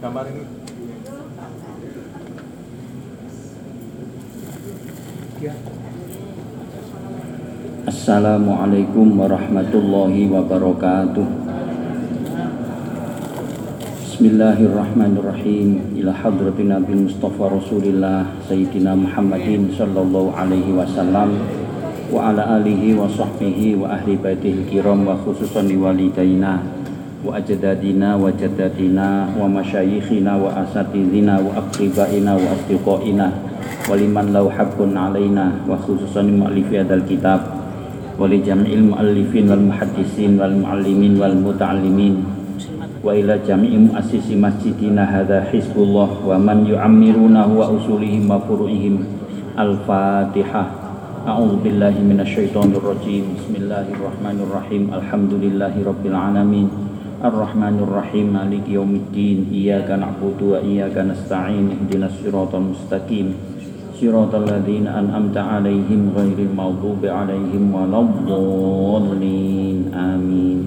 gambar ini. Assalamualaikum warahmatullahi wabarakatuh. Bismillahirrahmanirrahim. Ila hadrati Nabi Mustafa Rasulillah Sayyidina Muhammadin Sallallahu alaihi wasallam Wa ala alihi wa sahbihi Wa ahli baitih kiram Wa khususan li walidaina Wa ajdadina wa jadadina Wa masyayikhina wa asatidina Wa aqribaina wa asdiqaina Wa liman lau habbun alaina Wa khususan li mu'alifi adal kitab ولجميع المؤلفين والمحدثين والمعلمين والمتعلمين وإلى جميع مؤسسي مسجدنا هذا حزب الله ومن يعمرونه وأصولهم وفروعهم الفاتحة أعوذ بالله من الشيطان الرجيم بسم الله الرحمن الرحيم الحمد لله رب العالمين الرحمن الرحيم مالك يوم الدين إياك نعبد وإياك نستعين اهدنا الصراط المستقيم صراط الذين أنعمت عليهم غير المغضوب عليهم ولا الضالين آمين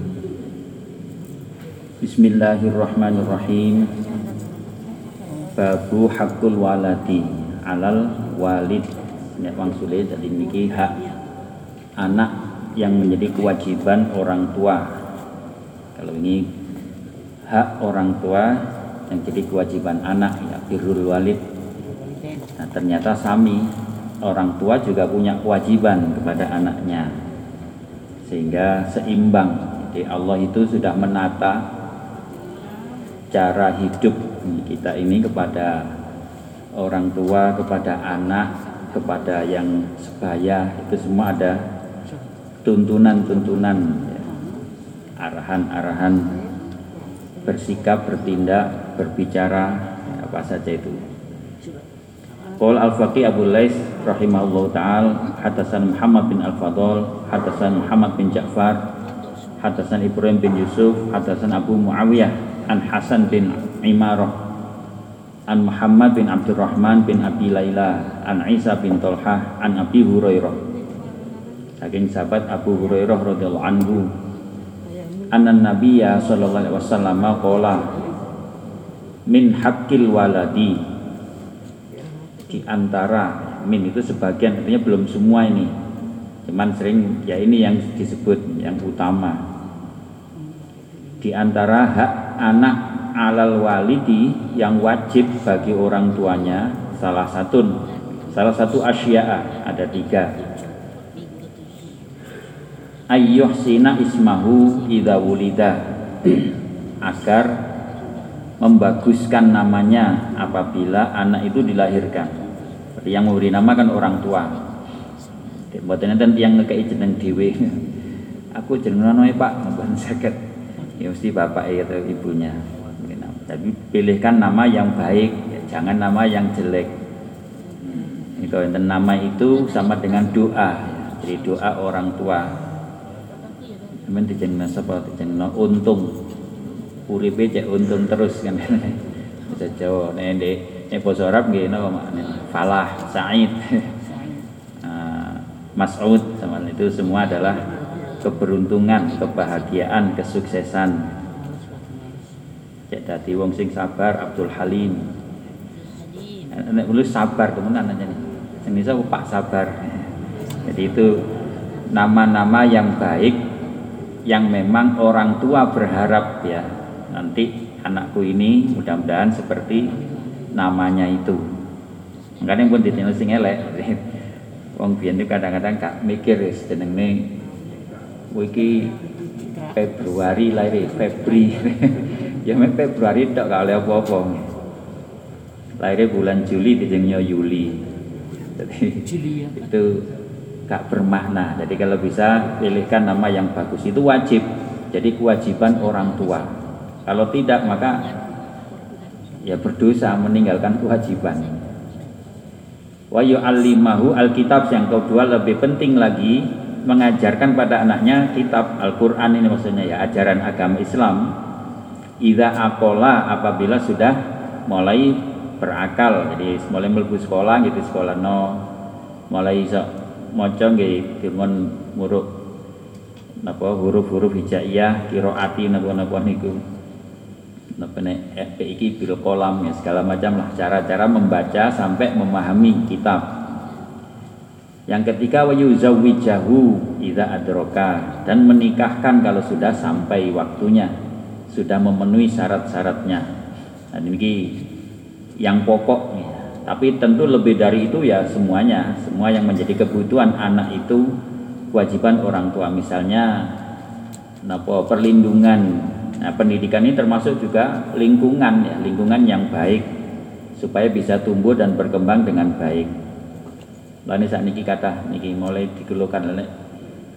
بسم الله الرحمن الرحيم Babu hakul waladi alal walid ini maksudnya jadi niki hak anak yang menjadi kewajiban orang tua kalau ini hak orang tua yang jadi kewajiban anak ya birrul walid Nah, ternyata sami orang tua juga punya kewajiban kepada anaknya sehingga seimbang. Jadi Allah itu sudah menata cara hidup kita ini kepada orang tua, kepada anak, kepada yang sebaya itu semua ada tuntunan-tuntunan. Arahan-arahan bersikap, bertindak, berbicara apa saja itu. Qol al-Faqih Abu Lais rahimahullah ta'ala hadasan Muhammad bin Al-Fadl hadasan Muhammad bin Ja'far hadasan Ibrahim bin Yusuf hadasan Abu Muawiyah an Hasan bin Imarah an Muhammad bin Abdurrahman bin Abi Laila an Isa bin Tolhah an Abi Hurairah saking sahabat Abu Hurairah radhiyallahu anhu anna nabiyya sallallahu alaihi wasallam qala min haqqil waladi. Di antara min itu sebagian artinya belum semua ini. Cuman sering ya ini yang disebut yang utama. Di antara hak anak alal walidi yang wajib bagi orang tuanya salah satu salah satu asya'a ada tiga ayyuhsina ismahu idha wulida. Agar membaguskan namanya apabila anak itu dilahirkan. Yang memberi nama kan orang tua. Buatan dan yang ngekei jeneng dewe aku jeneng nono pak mboten sakit ya mesti bapak atau ibunya. Tapi pilihkan nama yang baik jangan nama yang jelek. Hmm. kalau nama itu sama dengan doa. Jadi doa orang tua Cuman dijeneng sapa dijeneng untung. Uripe cek untung terus kan. Bisa Jawa. Nek nek basa Arab nggih napa falah sa'id. Uh, mas'ud sama itu semua adalah keberuntungan kebahagiaan kesuksesan. Cek dadi wong sing sabar Abdul Halim. Nek nulis sabar kemudian aja nih. Ini saya Pak Sabar. Jadi itu nama-nama yang baik yang memang orang tua berharap ya. Nanti anakku ini mudah-mudahan seperti namanya itu. Makanya pun ditinggal sing elek. Wong biyen itu kadang-kadang gak mikir jenenge iki Februari lahir Febri. Ya mek Februari tok gak oleh apa-apa. Lahirnya bulan Juli dijenengnya Yuli. Jadi itu gak bermakna. Jadi kalau bisa pilihkan nama yang bagus itu wajib. Jadi kewajiban orang tua. Kalau tidak maka ya berdosa meninggalkan kewajiban. Wa yu'allimahu alkitab yang kedua lebih penting lagi mengajarkan pada anaknya kitab Al-Qur'an ini maksudnya ya ajaran agama Islam. Idza akola apabila sudah mulai berakal jadi mulai mlebu sekolah gitu sekolah no mulai iso maca nggih dengan muruk napa huruf-huruf hijaiyah qiraati napa-napa niku iki bil kolam ya segala macam lah cara-cara membaca sampai memahami kitab. Yang ketiga wa yuzawwijahu idza adroka dan menikahkan kalau sudah sampai waktunya sudah memenuhi syarat-syaratnya. Dan ini yang pokok ya. Tapi tentu lebih dari itu ya semuanya. Semua yang menjadi kebutuhan anak itu kewajiban orang tua. Misalnya napa perlindungan. Nah, pendidikan ini termasuk juga lingkungan ya, lingkungan yang baik. Supaya bisa tumbuh dan berkembang dengan baik. Lalu saat niki kata niki mulai dikeluhkan oleh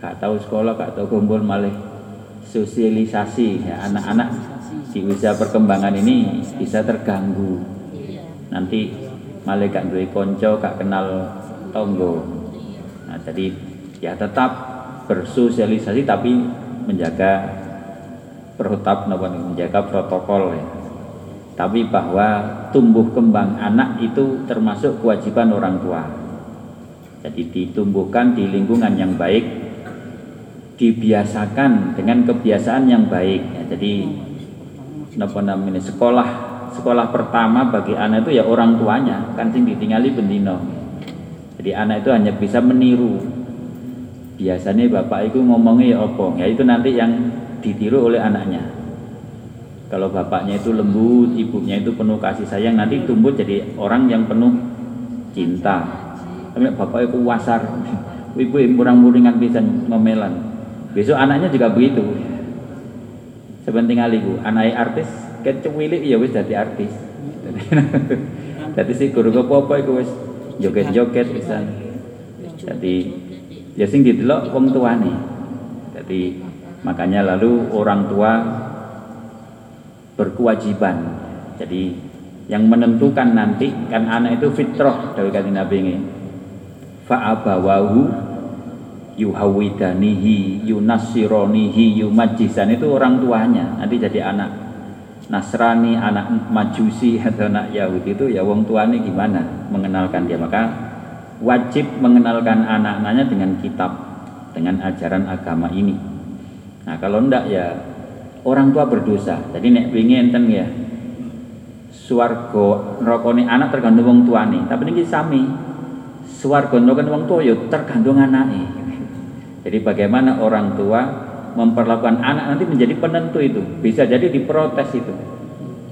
kak tahu sekolah, kak tahu kumpul malah sosialisasi ya anak-anak di usia perkembangan ini bisa terganggu. Nanti malah gak duwe konco, gak kenal tonggo. Nah, jadi ya tetap bersosialisasi tapi menjaga protap menjaga protokol ya. Tapi bahwa tumbuh kembang anak itu termasuk kewajiban orang tua. Jadi ditumbuhkan di lingkungan yang baik, dibiasakan dengan kebiasaan yang baik. Ya, jadi apa namanya sekolah sekolah pertama bagi anak itu ya orang tuanya kan sing ditinggali bendino. Jadi anak itu hanya bisa meniru. Biasanya bapak itu ngomongnya ya opong, ya itu nanti yang ditiru oleh anaknya. Kalau bapaknya itu lembut, ibunya itu penuh kasih sayang, nanti tumbuh jadi orang yang penuh cinta. Tapi bapak itu wasar, ibu yang kurang muringan bisa ngomelan. Besok anaknya juga begitu. Sebenting bu, anaknya artis, kecuwilik ya wis jadi artis. Jadi si guru apa itu wis joget-joget bisa. Jadi ya sing didelok wong tuane. Jadi Makanya lalu orang tua berkewajiban. Jadi yang menentukan nanti kan anak itu fitrah dari kata Nabi ini. Fa'abawahu yuhawidanihi yunassironihi yumajisan itu orang tuanya nanti jadi anak Nasrani, anak Majusi atau anak Yahudi itu ya wong tuanya gimana mengenalkan dia maka wajib mengenalkan anak-anaknya dengan kitab dengan ajaran agama ini Nah kalau ndak ya orang tua berdosa. Jadi nek wingi enten ya swarga neraka anak tergantung wong tuane. Tapi niki sami. Swarga neraka wong tua ya tergantung anake. Jadi bagaimana orang tua memperlakukan anak nanti menjadi penentu itu. Bisa jadi diprotes itu.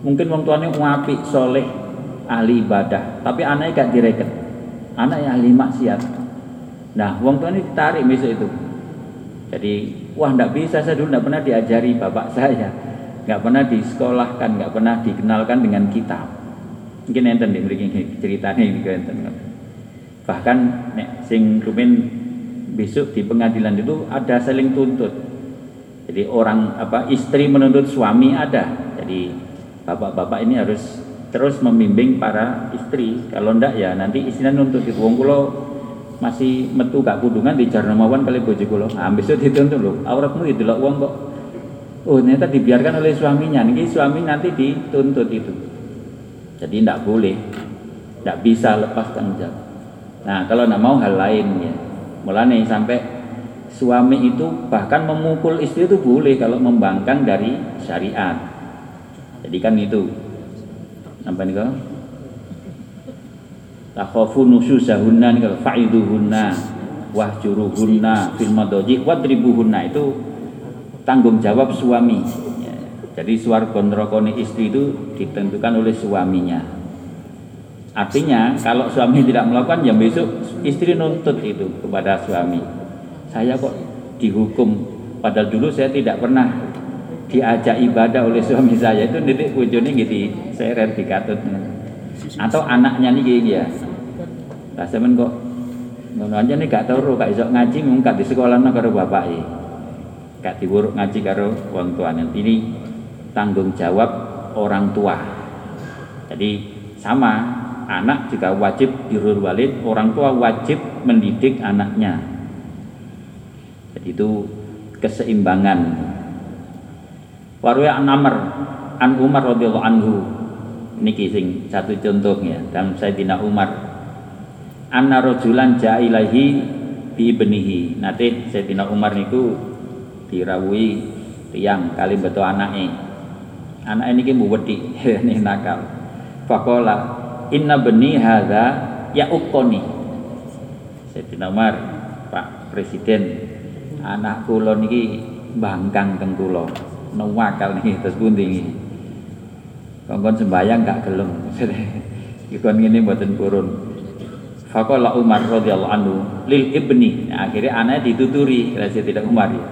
Mungkin wong tuane ngapi, soleh, ahli ibadah, tapi anaknya gak direket. Anak yang ahli maksiat. Nah, wong tuane ditarik besok itu. Jadi wah tidak bisa saya dulu tidak pernah diajari bapak saya nggak pernah disekolahkan nggak pernah dikenalkan dengan kitab mungkin enten nih ceritanya ini enten bahkan nek sing rumin besok di pengadilan itu ada saling tuntut jadi orang apa istri menuntut suami ada jadi bapak-bapak ini harus terus membimbing para istri kalau ndak ya nanti istrinya nuntut itu wong masih metu gak kudungan di Jarnamawan kali bojo kula. Nah, besok dituntut lho, auratmu lho uang kok. Oh, ternyata dibiarkan oleh suaminya. Ini suami nanti dituntut itu. Jadi tidak boleh, tidak bisa lepas tanggung jawab. Nah, kalau tidak mau hal lain ya. Mulanya sampai suami itu bahkan memukul istri itu boleh kalau membangkang dari syariat. Jadi kan itu. Apa nih kau? takhafu nususahunna kalau fa'iduhunna wahjuruhunna fil madaji wadribuhunna itu tanggung jawab suami jadi swarga neraka istri itu ditentukan oleh suaminya artinya kalau suami tidak melakukan ya besok istri nuntut itu kepada suami saya kok dihukum. Padahal dulu saya tidak pernah diajak ibadah oleh suami saya. Itu nitik bojone gitu saya dikatut. Atau anaknya nih gini ya. Lah sampean kok ngono aja nih gak tau gak iso ngaji mung gak di sekolah karo bapake gak diwuruk ngaji karo wong tuane. Ini tanggung jawab orang tua. Jadi sama anak juga wajib birrul walid orang tua wajib mendidik anaknya jadi itu keseimbangan. Warwa an Amr an Umar radhiyallahu anhu. Niki sing satu contohnya dalam Sayyidina Umar. Anna rajulan ja'ilahi bi ibnihi. Nate Sayyidina Umar niku dirawuhi tiang kali beto anake. Anak ini ki wedi ini nakal. Fakola inna beni hadza ya ukoni Sayyidina Umar Pak Presiden anak kula niki bangkang teng kula. Nuwakal niki terus pundi niki? Kongkon sembayang gak gelem. Ikon ngene mboten purun. Fakola Umar radhiyallahu anhu lil ibni. Nah, akhirnya anaknya dituturi saya tidak Umar ya.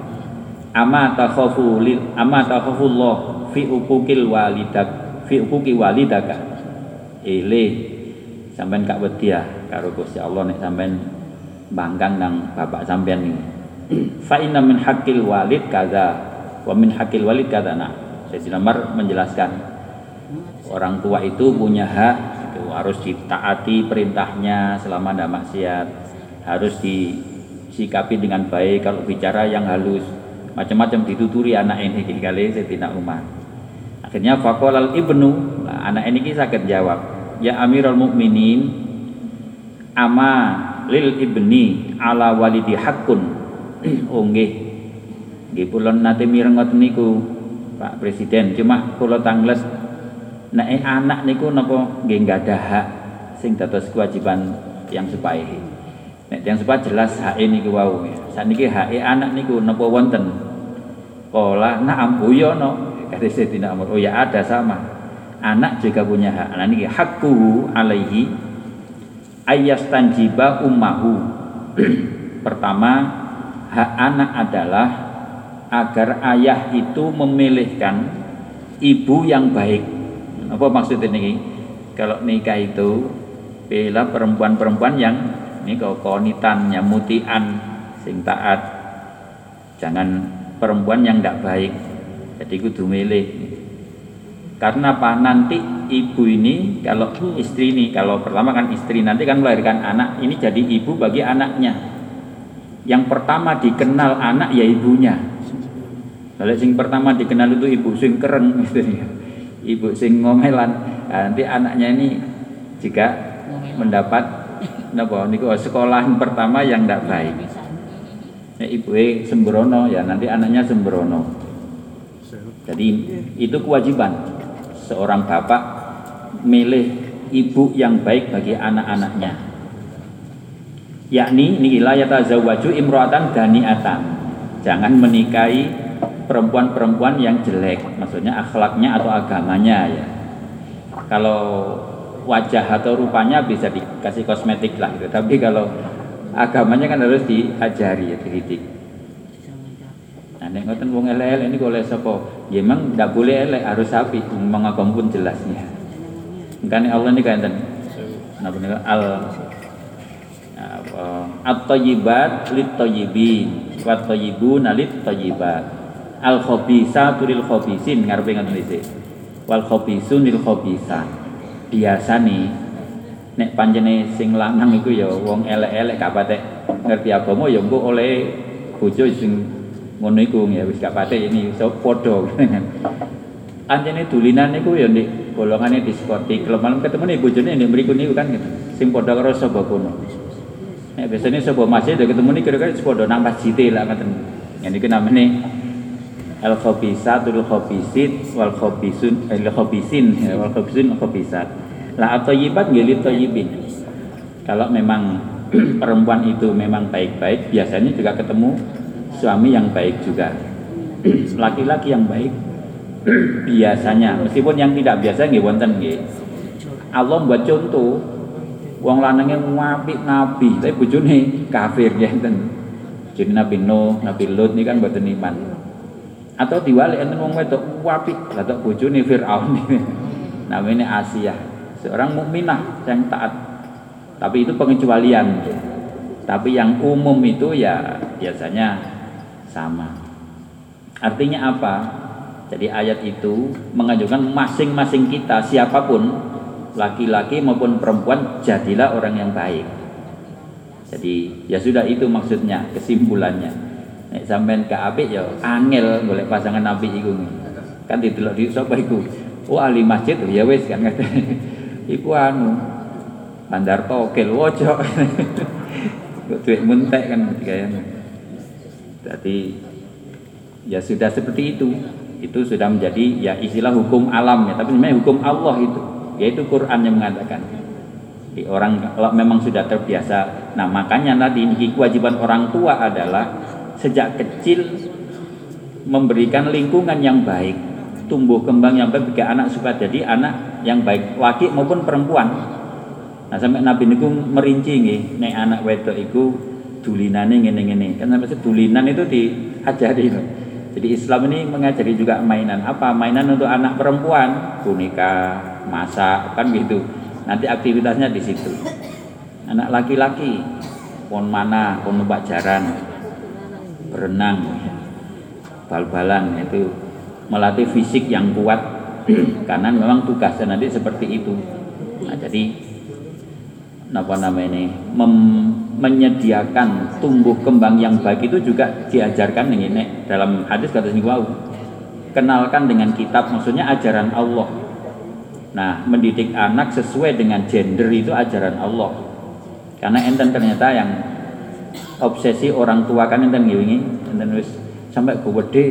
Ama takhafu lil ama takhafullah fi ukukil walidak fi ukuki walidaka. Ele sampean gak wedi ya karo Gusti Allah nek sampean bangkang nang bapak sampean ini fa inna min haqqil walid kaza wa min haqqil walid kaza. Nah Sayyidina Umar menjelaskan orang tua itu punya hak harus ditaati perintahnya selama tidak maksiat. Harus disikapi dengan baik. Kalau bicara yang halus macam-macam dituturi anak ini kali Sayyidina Umar. Akhirnya al ibnu nah, anak ini sakit jawab ya amirul mukminin ama lil ibni ala walidi hakun oh nggih nggih kula nate mirengot niku Pak Presiden cuma kula tangles Nek eh, anak niku napa nggih ada hak sing dados kewajiban yang supaya Nek yang supaya jelas hak ini wau. Saniki hak anak niku napa wonten? Pola na'am yo no. Kata Sayyidina Umar, oh ya ada sama. Anak juga punya hak. Nah niki hakku alaihi tanjiba ummahu. Pertama, hak anak adalah agar ayah itu memilihkan ibu yang baik apa maksud ini? Kalau nikah itu bila perempuan-perempuan yang ini kau konitan, nyamutian, sing taat. Jangan perempuan yang tidak baik. Jadi kudu milih. Karena apa? Nanti ibu ini kalau istri ini kalau pertama kan istri nanti kan melahirkan anak ini jadi ibu bagi anaknya. Yang pertama dikenal anak ya ibunya. Kalau sing pertama dikenal itu ibu sing keren gitu ibu sing ngomelan. Nah, nanti anaknya ini jika mendapat napa? Niku sekolah pertama yang tidak baik. Ya, ibu e sembrono ya nanti anaknya sembrono. Jadi itu kewajiban. Seorang bapak milih ibu yang baik bagi anak-anaknya yakni nila yatazawwaju imro'atan daniatan jangan menikahi perempuan-perempuan yang jelek, maksudnya akhlaknya atau agamanya ya. Kalau wajah atau rupanya bisa dikasih kosmetik lah gitu. Tapi kalau agamanya kan harus diajari ya, dididik. Nah, nek ngoten wong elek ini boleh sapa? Ya emang ndak boleh elek, harus sapi, memang agam pun jelasnya. Kan Allah ini kan Napa al at-thayyibat lit-thayyibin wa thayyibuna lit-thayyibat al khabisatu lil khabisin. Ngarepe ngoten iki wal khabisun lil khabisan biasa nih nek panjene sing lanang iku ya wong elek-elek gak patek ngerti agama ya engko oleh bojo sing ngono iku. Ya wis gak patek ini iso padha. Anjene dulinan niku ya ndek golongane diskotik kalau malam ketemu nih bojone ndek mriku niku kan gitu. Sing padha karo sapa kono nek biasanya sapa masjid ya ketemu nih kira-kira padha nang masjid lah ngoten. Yang iki namanya al khabisatul khabisit wal khabisun al khabisin ya, wal khabisun al khabisat. La atayyibat nggih tayyibin. Kalau memang perempuan itu memang baik-baik biasanya juga ketemu suami yang baik juga. Laki-laki yang baik biasanya. Meskipun yang tidak biasa nggih wonten nggih. Allah buat contoh wong lanangnya ngapik nabi tapi bojone kafir ya enten jadi Nabi Nuh, Nabi Lut ini kan buatan iman. Atau diwali enten wong wedok apik lah tok bojone Firaun namanya Asia seorang mukminah yang taat. Tapi itu pengecualian. Tapi yang umum itu ya biasanya sama. Artinya apa? Jadi ayat itu mengajukan masing-masing kita siapa pun laki-laki maupun perempuan jadilah orang yang baik jadi ya sudah itu maksudnya kesimpulannya Nek sampean ke apik ya angel golek pasangan apik iku. Kan didelok di sapa iku? Oh ahli masjid ya wis kan kata. iku anu bandar tokel wojo. Duit mentek kan kayaknya. Jadi ya sudah seperti itu. itu sudah menjadi ya istilah hukum alam ya tapi memang hukum Allah itu yaitu Quran yang mengatakan di orang kalau memang sudah terbiasa. Nah makanya tadi ini kewajiban orang tua adalah sejak kecil memberikan lingkungan yang baik tumbuh kembang yang baik bagi anak supaya jadi anak yang baik laki maupun perempuan. Nah sampai Nabi niku merinci nih nek anak wedok iku dulinane ngene-ngene. Kan sampai dulinan itu diajari. Jadi Islam ini mengajari juga mainan. Apa? Mainan untuk anak perempuan, boneka, masak, kan gitu. Nanti aktivitasnya di situ. Anak laki-laki, pon mana, pon numpak jaran, berenang, bal-balan itu melatih fisik yang kuat karena memang tugasnya nanti seperti itu. Nah, jadi apa namanya ini mem, menyediakan tumbuh kembang yang baik itu juga diajarkan ini dalam hadis kata sini wow kenalkan dengan kitab maksudnya ajaran Allah nah mendidik anak sesuai dengan gender itu ajaran Allah karena enten ternyata yang obsesi orang tua kan enten ngewingi enten wis sampai gede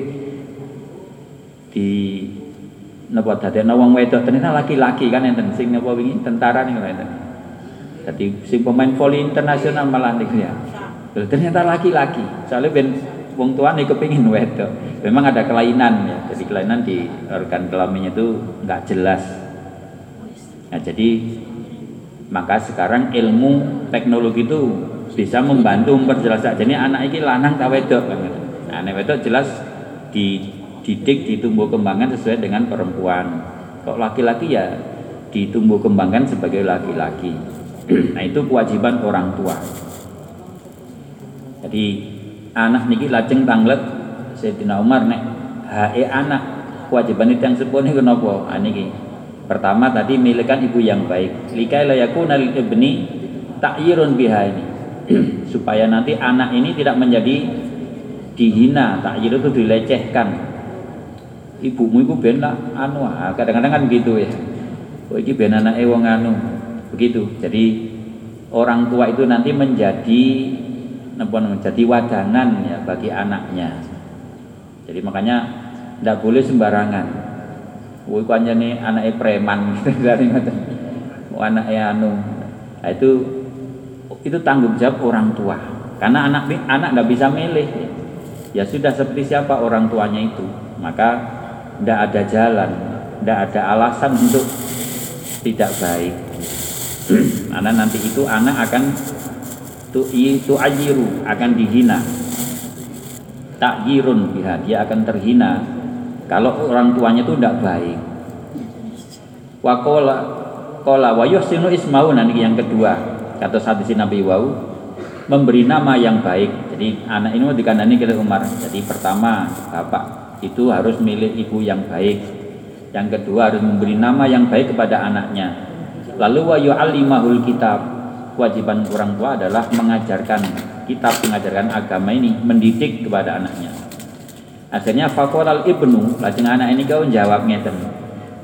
di napa dadekno wong wedok ternyata laki-laki kan enten sing napa wingi tentara nih enten jadi si pemain voli internasional malah nih ya. Ternyata laki-laki. Soalnya ben wong tua nih kepingin wedok. Memang ada kelainan ya. Jadi kelainan di organ kelaminnya itu nggak jelas. Nah jadi maka sekarang ilmu teknologi itu bisa membantu memperjelas. Jadi anak ini lanang tak wedok kan? Nah, anak wedok jelas dididik ditumbuh kembangkan sesuai dengan perempuan. Kok laki-laki ya ditumbuh kembangkan sebagai laki-laki. Nah itu kewajiban orang tua. Jadi anak niki lajeng tanglet Sayyidina Umar nek hae anak kewajiban itu yang sepuluh ini kenapa? Ah, niki pertama tadi milikan ibu yang baik. Likai layakuna ibni takyirun biha ini. Supaya nanti anak ini tidak menjadi dihina takyir itu dilecehkan. Ibumu itu ben lah anu ah, kadang-kadang kan gitu ya. Oh ini ben anak wong anu. Begitu. Jadi orang tua itu nanti menjadi menjadi wadanan ya bagi anaknya. Jadi makanya tidak boleh sembarangan Kanya nih anaknya preman. Gitu dari anaknya anu. Nah, itu itu tanggung jawab orang tua. Karena anak anak nggak bisa milih. Ya sudah seperti siapa orang tuanya itu. Maka tidak ada jalan tidak ada alasan untuk tidak baik. Karena nanti itu anak akan tu itu ajiru akan dihina. Takyirun biha dia akan terhina kalau orang tuanya itu tidak baik. Wakola kola wa yuhsinu ismau nanti yang kedua. Kata saat di Nabi Wau memberi nama yang baik. Jadi anak ini dikandani ke Umar. Jadi pertama bapak itu harus milik ibu yang baik. Yang kedua harus memberi nama yang baik kepada anaknya. Lalu wa yu'allimahul kitab. Kewajiban orang tua adalah mengajarkan kitab, mengajarkan agama ini, mendidik kepada anaknya. Akhirnya faqalal ibnu, lajeng anak ini kau jawab ngeten.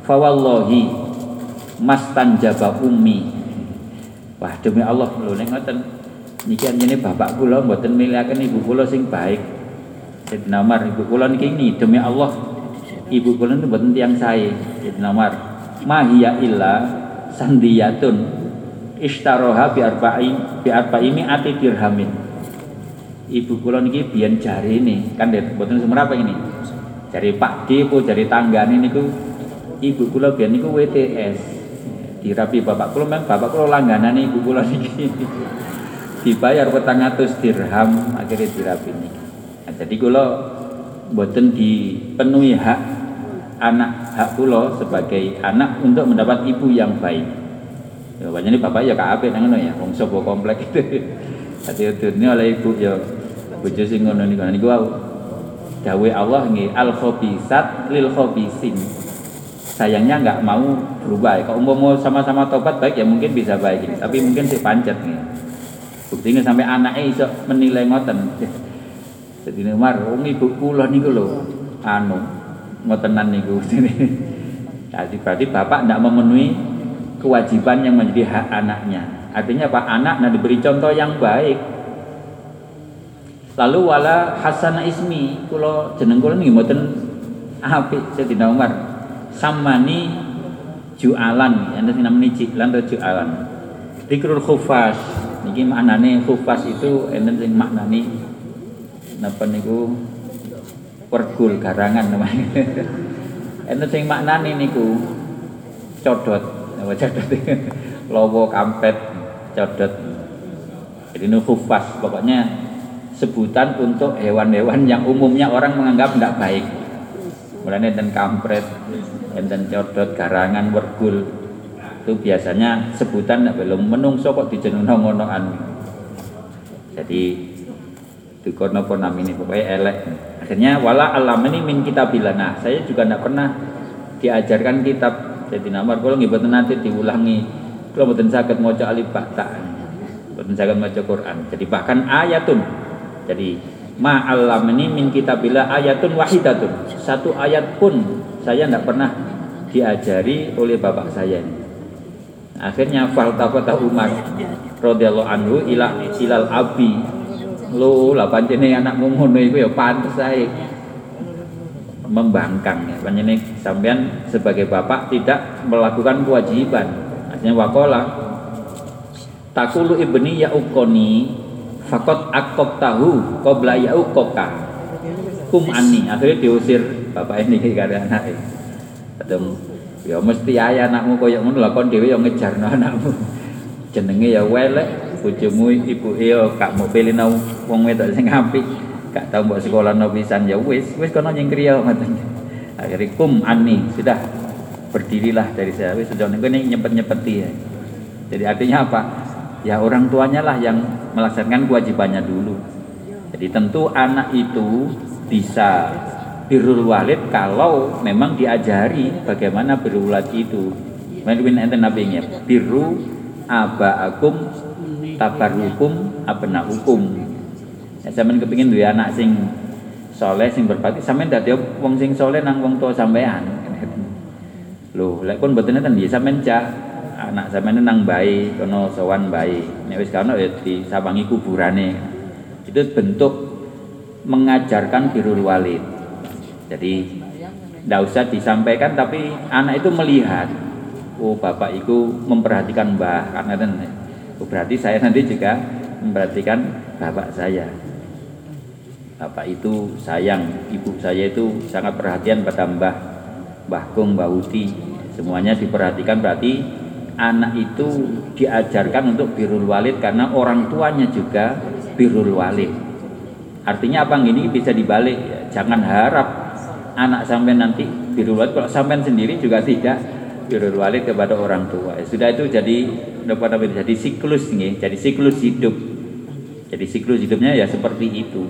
Fawallahi mastanjaba ummi. Wah demi Allah lho nek ngoten niki anjene bapak kula mboten milihaken ibu kula sing baik. Sayyidina Umar ibu kula niki ini demi Allah ibu kula itu mboten tiang sae. Sayyidina Umar mahiya illa sandiyatun istaroha bi arba'in bi arba'imi ati dirhamin ibu kula niki biyen jari ini kan mboten semerapa ini? Jari Pak D ku jari tanggane niku? Ibu kula biyen niku WTS dirapi bapak kula memang bapak kula langganan ibu kula niki. Dibayar petang atus dirham akhirnya dirapi niki nah, jadi kula mboten dipenuhi hak anak hak kula sebagai anak untuk mendapat ibu yang baik. Ya banyak ini bapak ya kabeh nang ya, wong sapa komplek itu. Dadi ini oleh ibu ya bojo sing ngono niku niku wau. Dawe Allah nggih al khabisat lil khabisin. Sayangnya nggak mau berubah. Kalau mau sama-sama tobat baik ya mungkin bisa baik ini, tapi mungkin si pancet nih. Buktinya sampai anaknya iso menilai ngoten. Jadi Umar, wong ibu kula niku lho anu ngotenan niku Jadi berarti bapak tidak memenuhi kewajiban yang menjadi hak anaknya. Artinya pak anak nah diberi contoh yang baik. Lalu wala hasana ismi kulo jeneng kulo nggih mboten apik Sayyidina Umar. Samani jualan enten sing namanya jiklan atau jualan. Dikrul khufas niki maknane khufas itu enten sing maknane napa niku? Pergul garangan namanya. Enten sing maknane niku? Codot apa codot. Lowo kampet codot. Jadi ini khufas pokoknya sebutan untuk hewan-hewan yang umumnya orang menganggap tidak baik. Mulanya dan kampret, dan codot, garangan, wergul itu biasanya sebutan tidak belum menungso kok dijeneng ngonoan. Jadi itu kono ini pokoknya elek. Akhirnya wala alam ini min kita bila. Nah saya juga tidak pernah diajarkan kitab. Jadi nama kalau nggih nanti diulangi. Kalau betul sakit mau alif tak, betul sakit mau Quran. Jadi bahkan ayatun jadi ma'alam ini min kitabillah ayatun wahidatun. Satu ayat pun saya tidak pernah diajari oleh bapak saya ini. Akhirnya faltafata Umar radhiyallahu anhu ila ilal abi. Lo lah pancene anakmu ngono iku ya pantes ae membangkang ya. Pancene sampean sebagai bapak tidak melakukan kewajiban. Artinya wakola takulu ibni ya ukoni fakot akok tahu qabla yauqoka kum ani. Akhirnya diusir bapak ini karena anak kadang ya mesti ayah anakmu koyo ngono lah. Kon dhewe yo ngejarno anakmu. Jenenge ya welek bojomu ibu ya kak mau pilih nau wong wedok sing apik. Gak tau mbok sekolah no pisan. Ya wis wis kono nyengkriya ngoten akhirnya kum ani. Sudah berdirilah dari saya wis sudah ini nyepet-nyepeti ya. Jadi artinya apa ya orang tuanya lah yang melaksanakan kewajibannya dulu. Jadi tentu anak itu bisa birrul walid kalau memang diajari bagaimana birrul walid itu. Mungkin enten nabinya birru abaakum tabarukum abnaukum. Ya sampean kepingin duwe anak sing soleh sing berbakti sampean dadi wong sing soleh nang wong tua sampean. Loh, lek pun mboten enten ya sampean cak anak sampeyan nang bayi kono sowan bayi. Nek wis kono ya disawangi kuburane. Itu bentuk mengajarkan birrul walid. Jadi tidak usah disampaikan tapi anak itu melihat oh bapak itu memperhatikan mbah karena oh, berarti saya nanti juga memperhatikan bapak saya. Bapak itu sayang ibu saya itu sangat perhatian pada mbah mbah kung mbah uti. Semuanya diperhatikan berarti anak itu diajarkan untuk birul walid karena orang tuanya juga birul walid. Artinya apa ini bisa dibalik. Jangan harap anak sampai nanti birul walid kalau sampai sendiri juga tidak birul walid kepada orang tua. Ya, sudah itu jadi dapat jadi siklus nih, jadi siklus hidup. Jadi siklus hidupnya ya seperti itu.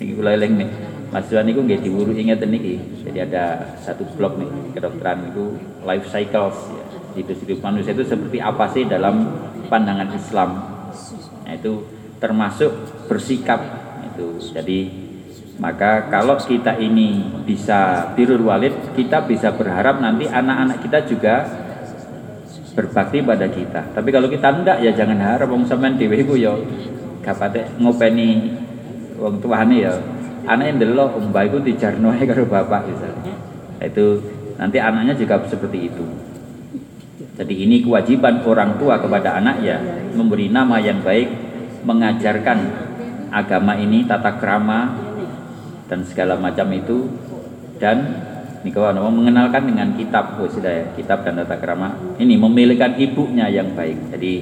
Ini leleng nih. Mas Tuhan itu nggak diburu ingat nih. Jadi ada satu blog nih kedokteran itu life cycles ya hidup-hidup manusia itu seperti apa sih dalam pandangan Islam? Nah, itu termasuk bersikap itu. Jadi maka kalau kita ini bisa birur walid kita bisa berharap nanti anak-anak kita juga berbakti pada kita. Tapi kalau kita enggak ya jangan harap. Wong sampean dhewe iku ya gak pate ngopeni wong tuane ya. Anak yang delok mbak iku dijarno karo bapak misalnya. Nah, itu nanti anaknya juga seperti itu jadi ini kewajiban orang tua kepada anak ya memberi nama yang baik, mengajarkan agama ini tata krama dan segala macam itu dan kawan mengenalkan dengan kitab oh, ya, kitab dan tata krama ini memilihkan ibunya yang baik. Jadi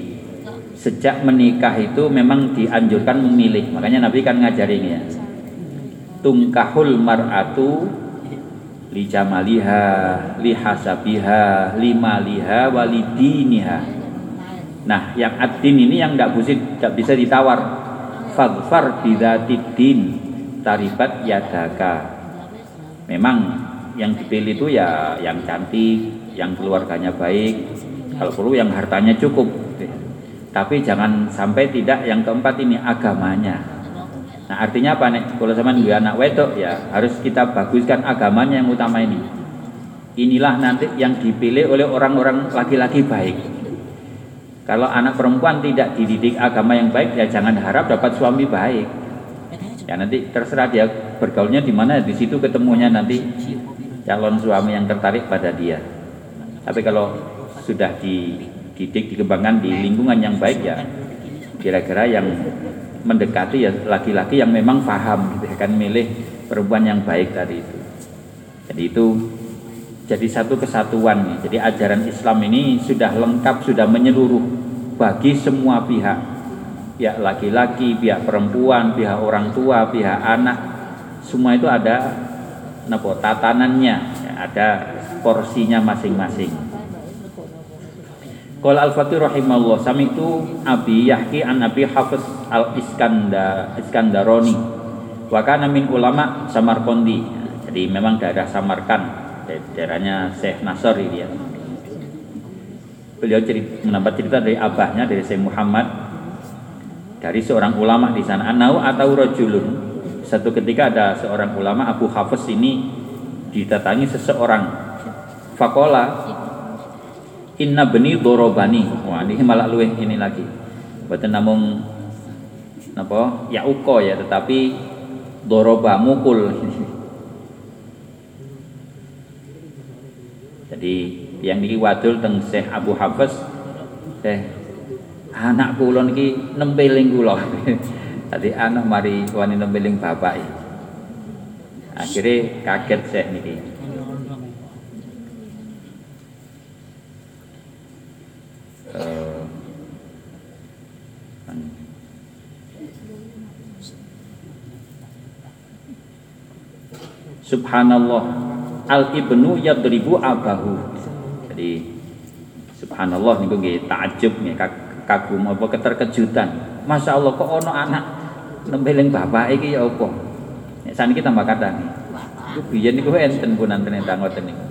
sejak menikah itu memang dianjurkan memilih. Makanya Nabi kan ngajari ini ya. Tungkahul mar'atu li jamaliha li hasabiha li maliha walidiniha nah yang adin ini yang nggak bisa tidak bisa ditawar. Fadfar bidatidin taribat yadaka. Memang yang dipilih itu ya yang cantik yang keluarganya baik. Kalau perlu yang hartanya cukup. Tapi jangan sampai tidak yang keempat ini agamanya Nah artinya apa nih? Kalau sama dua anak wedok ya harus kita baguskan agamanya yang utama ini. Inilah nanti yang dipilih oleh orang-orang laki-laki baik. Kalau anak perempuan tidak dididik agama yang baik ya jangan harap dapat suami baik. Ya nanti terserah dia bergaulnya di mana di situ ketemunya nanti calon suami yang tertarik pada dia tapi kalau sudah dididik dikembangkan di lingkungan yang baik ya kira-kira yang mendekati ya laki-laki yang memang paham gitu ya kan milih perempuan yang baik tadi itu jadi itu jadi satu kesatuan nih. Jadi ajaran Islam ini sudah lengkap, sudah menyeluruh bagi semua pihak. Pihak laki-laki, pihak perempuan, pihak orang tua, pihak anak. Semua itu ada nopo tatanannya, ya, ada porsinya masing-masing. Qala al-Fatih rahimahullah sami itu Abi Yahki an Abi Hafiz al-Iskandar Iskandaroni wa kana min ulama Samarkandi. Jadi memang daerah Samarkand daerahnya Syekh Nasr ini ya. Beliau cerita, mendapat cerita dari abahnya dari Syekh Muhammad dari seorang ulama di sana. Anau atau rojulun. Satu ketika ada seorang ulama Abu Hafiz ini didatangi seseorang. Fakola Inna beni dorobani. Wah ini malah luweh ini lagi. Bukan namun apa ya uko ya tetapi doroba mukul Jadi yang niki wadul teng Syekh Abu Hafiz teh anak kula niki nempeling kula. Tadi anak mari wani nempeling bapak Akhirnya kaget Syekh niki. Subhanallah al ibnu yadribu abahu. Jadi subhanallah niku nggih takjub nggih kagum apa keterkejutan. Masya Allah kok ono anak nembeling bapak iki ya apa? Saniki tambah kadang iku biyen niku enten pun enten entang ngoten niku.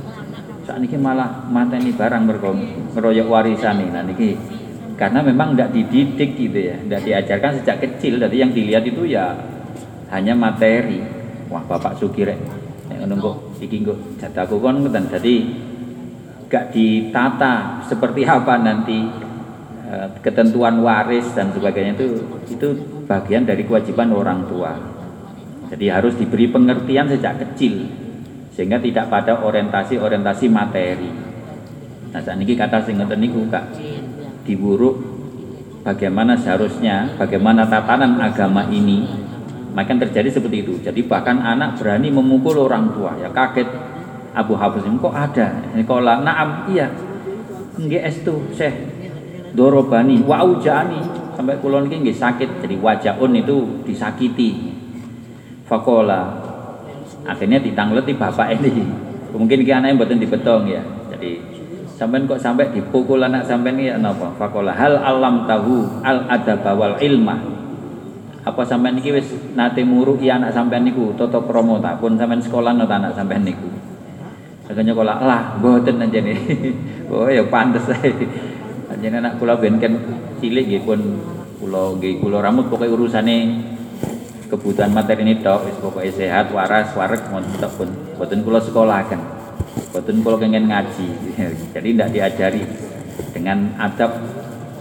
Sakniki malah mateni barang mergo ngeroyok warisane nah niki karena memang tidak dididik gitu ya tidak diajarkan sejak kecil. Jadi yang dilihat itu ya hanya materi. Wah bapak sugire ngono kok iki kok jatahku kon ngoten dadi gak ditata seperti apa nanti e, ketentuan waris dan sebagainya itu itu bagian dari kewajiban orang tua. Jadi harus diberi pengertian sejak kecil sehingga tidak pada orientasi-orientasi materi. Nah, saat ini kata sing ngoten niku Kak diburuk bagaimana seharusnya, bagaimana tatanan agama ini maka terjadi seperti itu. Jadi bahkan anak berani memukul orang tua. Ya kaget Abu Hafiz ini kok ada. Ini kola naam iya. Nggih estu Syekh dorobani wa ujani sampai kulon ini nggih sakit. Jadi wajaun itu disakiti. Fakola akhirnya ditangleti bapak ini. Mungkin ki anaknya mboten dibetong ya. Jadi sampai kok sampai dipukul anak sampai ini apa? Fakola hal alam tahu al adab wal ilmah apa sampean niki wis nate muruki anak sampean niku toto promo tak pun sampean sekolah nota anak sampean niku Akhirnya kula lah mboten anjene. oh ya pantes ae. Anjene anak kula ben cilik nggih pun kula nggih kula rambut pokoke urusane kebutuhan materi ini tok wis pokoke sehat waras wareg ngoten pun mboten kula sekolahaken. Mboten kula pengen ngaji. Jadi tidak diajari dengan adab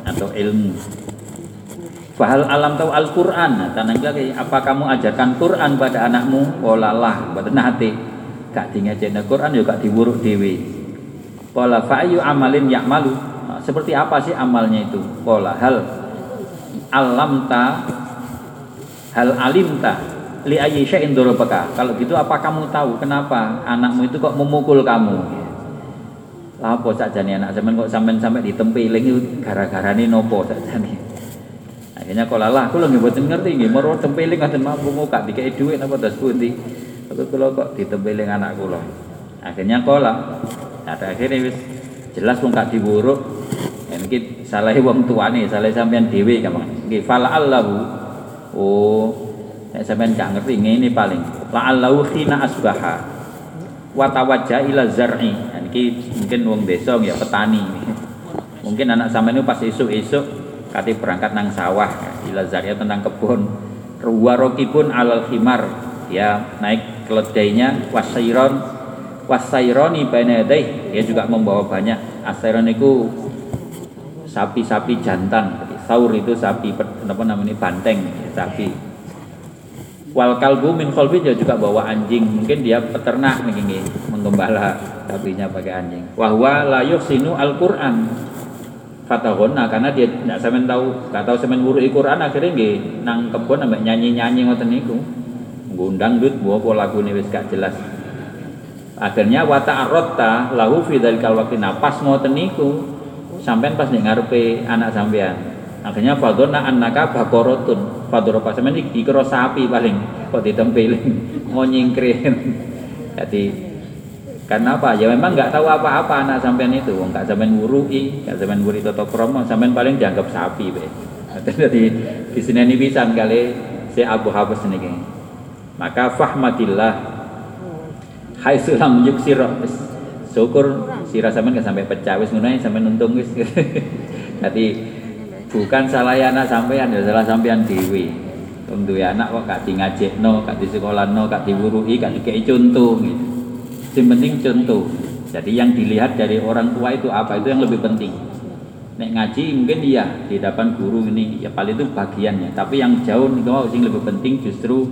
atau ilmu Fahal alam tahu Al-Quran. Nah, lagi apa kamu ajarkan Quran pada anakmu? Walalah Pada nanti Gak tinggal Quran juga diburuk dewi Wala fa'ayu amalin yakmalu nah, Seperti apa sih amalnya itu? Wala hal Alam ta Hal alim ta Li ayyi syai'in Kalau gitu apa kamu tahu? Kenapa anakmu itu kok memukul kamu? Lapo saja nih anak zaman kok sampai sampai ditempeling itu? Gara-gara ini nopo saja nih akhirnya kalau lah aku lagi buatin ngerti nggih moro tempeling ngoten mampu muka dikai dhuwit napa das pundi. Tapi kalau kok ditempeling anak kula. Akhirnya kola ada akhirnya wis jelas wong gak diwuruk. Iki salah wong tuane salah sampean dhewe gampang. Nggih fala allahu oh nek sampean gak ngerti ngene paling. La allahu khina asbaha. Wa tawajja ila zar'i. Iki mungkin wong desa ya petani. Mungkin anak sampean pas esuk-esuk kati berangkat nang sawah. Ila zaria tentang kebun. Ruwaroki pun alal khimar. Ya naik keledainya. Wasairon. Wasaironi banadai dia juga membawa banyak. Asairon itu sapi-sapi jantan. Saur itu sapi apa namanya banteng. Sapi. Wal kalbu min kholbi dia juga bawa anjing. Mungkin dia peternak nih menggembala sapinya pakai anjing. Wahwa layuh sinu al Quran. Fatahona karena dia tidak semen tahu, gak tahu semen wuru Quran akhirnya nggih nang kebun ambek nyanyi-nyanyi ngoten niku. Ngundang duit bawa pola lagu wis gak jelas. Akhirnya wata arota lahu fi dalikal waqti napas ngoten niku sampean pas ning ngarepe anak sampean akhirnya fadona annaka bakorotun fadoropa semen ini dikira sapi paling kok ditempeling mau nyingkrin jadi karena apa? Ya memang nggak tahu apa-apa anak sampean itu. Nggak sampean wurui nggak sampean wuri toto kromo. Sampean paling dianggap sapi be. Jadi di sini ini bisa kali si Abu Habas ini maka fahmatillah. Hai sulam yuk syukur. Sirah sampean nggak sampai pecah. Wis ngono sampean untung wis. Jadi bukan salah anak sampean ya salah sampean dewi untuk anak kok gak di no gak di sekolah no gak diwurui gak dikei contoh gitu yang penting contoh. Jadi yang dilihat dari orang tua itu apa? Itu yang lebih penting. Nek ngaji mungkin iya di depan guru ini. Ya paling itu bagiannya tapi yang jauh nih kalau yang lebih penting justru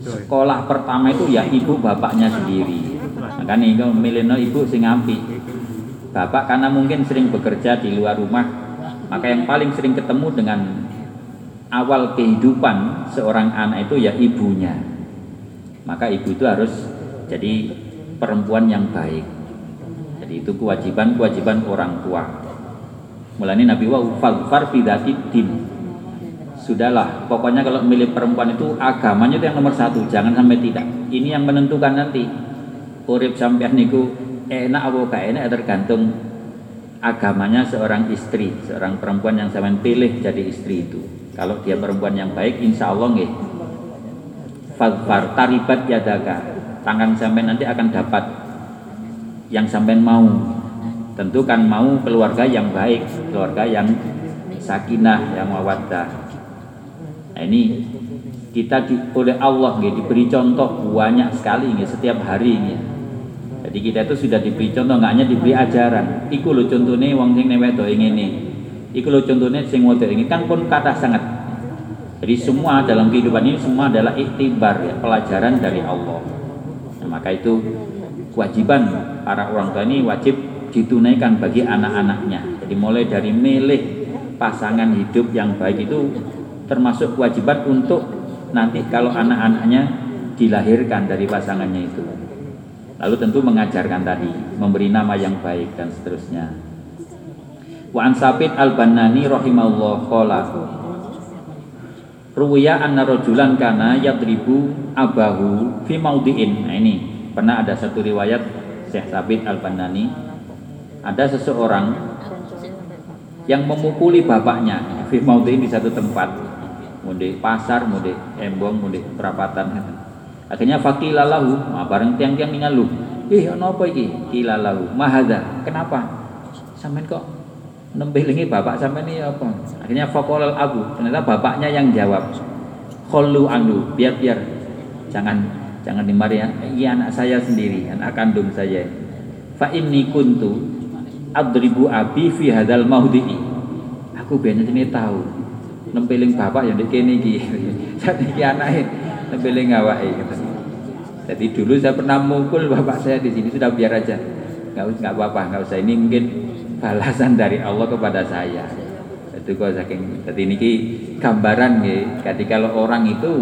sekolah pertama itu ya ibu bapaknya sendiri. Maka nih kalau milih ibu sing ampi bapak karena mungkin sering bekerja di luar rumah maka yang paling sering ketemu dengan awal kehidupan seorang anak itu ya ibunya. Maka ibu itu harus jadi perempuan yang baik. Jadi itu kewajiban-kewajiban orang tua. Mulai Nabi wa fadfar din. Sudahlah, pokoknya kalau milih perempuan itu agamanya itu yang nomor satu, jangan sampai tidak. Ini yang menentukan nanti. Urip sampean niku enak apa gak enak tergantung agamanya seorang istri, seorang perempuan yang saya pilih jadi istri itu. Kalau dia perempuan yang baik, insya Allah nggih. Fadfar taribat yadaka. Tangan sampai nanti akan dapat yang sampai mau. Tentu kan mau keluarga yang baik, keluarga yang sakinah, yang mawaddah. Nah ini kita di, oleh Allah nggih diberi contoh banyak sekali nggih setiap hari nggih jadi kita itu sudah diberi contoh, nggak hanya diberi ajaran. Iku lo contohnya wong sing newedo ini. Iku lo contohnya sing wedo ini kan pun kata sangat. Jadi semua dalam kehidupan ini semua adalah iktibar ya, pelajaran dari Allah. Nah, maka itu kewajiban para orang tua ini wajib ditunaikan bagi anak-anaknya. Jadi mulai dari milih pasangan hidup yang baik itu termasuk kewajiban untuk nanti kalau anak-anaknya dilahirkan dari pasangannya itu. Lalu tentu mengajarkan tadi, memberi nama yang baik dan seterusnya. Wa Sabit al-Bannani rahimahullah qala Ruwiya anna rajulan kana yadribu abahu fi maudiin. Nah ini pernah ada satu riwayat Syekh Sabit al-Bannani ada seseorang yang memukuli bapaknya fi maudiin di satu tempat. Mudik pasar, mudik embong, mudik perapatan. Akhirnya fakilalahu nah, bareng tiang-tiang ningalu ih ono apa iki? Kilalahu. Mahada kenapa? Sampean kok nembelingi bapak sampean ini apa? Akhirnya fakolal abu ternyata bapaknya yang jawab. Kholu anu biar biar jangan jangan dimari ya. Iya anak saya sendiri anak kandung saya. Fa inni kuntu adribu abi fi hadal maudhi'i aku biasanya ini tahu nempeling bapak yang dikene iki. Jadi anake nebele ngawai gitu. Jadi dulu saya pernah mukul bapak saya di sini sudah biar aja. Nggak nggak apa-apa, nggak usah. Ini mungkin balasan dari Allah kepada saya. Itu kok saking. Jadi ini gambaran ya. Jadi kalau orang itu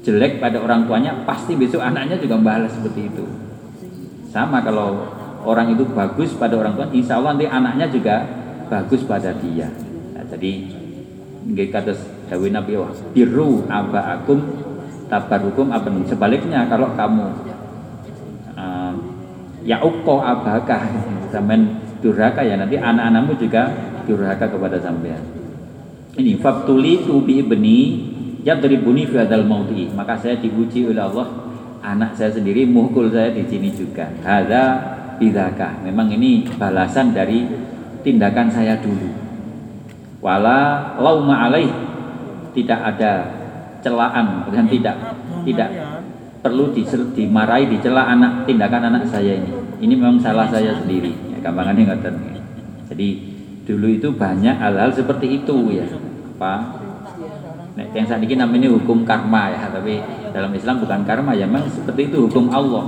jelek pada orang tuanya, pasti besok anaknya juga balas seperti itu. Sama kalau orang itu bagus pada orang tua, insya Allah nanti anaknya juga bagus pada dia. Nah, jadi nggih kados dawuh Nabi wa biru abaakum tabarukum abun sebaliknya kalau kamu uh, ya ukko abaka sampean durhaka ya. Nanti anak-anakmu juga durhaka kepada sampean. Ini fabtuli tu bi ibni yadribuni fi hadzal mauti maka saya diuji oleh Allah anak saya sendiri mukul saya di sini juga. Hadza bidzaka memang ini balasan dari tindakan saya dulu. Wala lauma alaih. Tidak ada celaan dan tidak tidak perlu dimarahi dicela anak tindakan anak saya ini ini memang salah saya sendiri ya, gampangannya ngoten jadi dulu itu banyak hal-hal seperti itu ya apa Nah, yang saat ini namanya hukum karma ya, tapi dalam Islam bukan karma ya, memang seperti itu hukum Allah.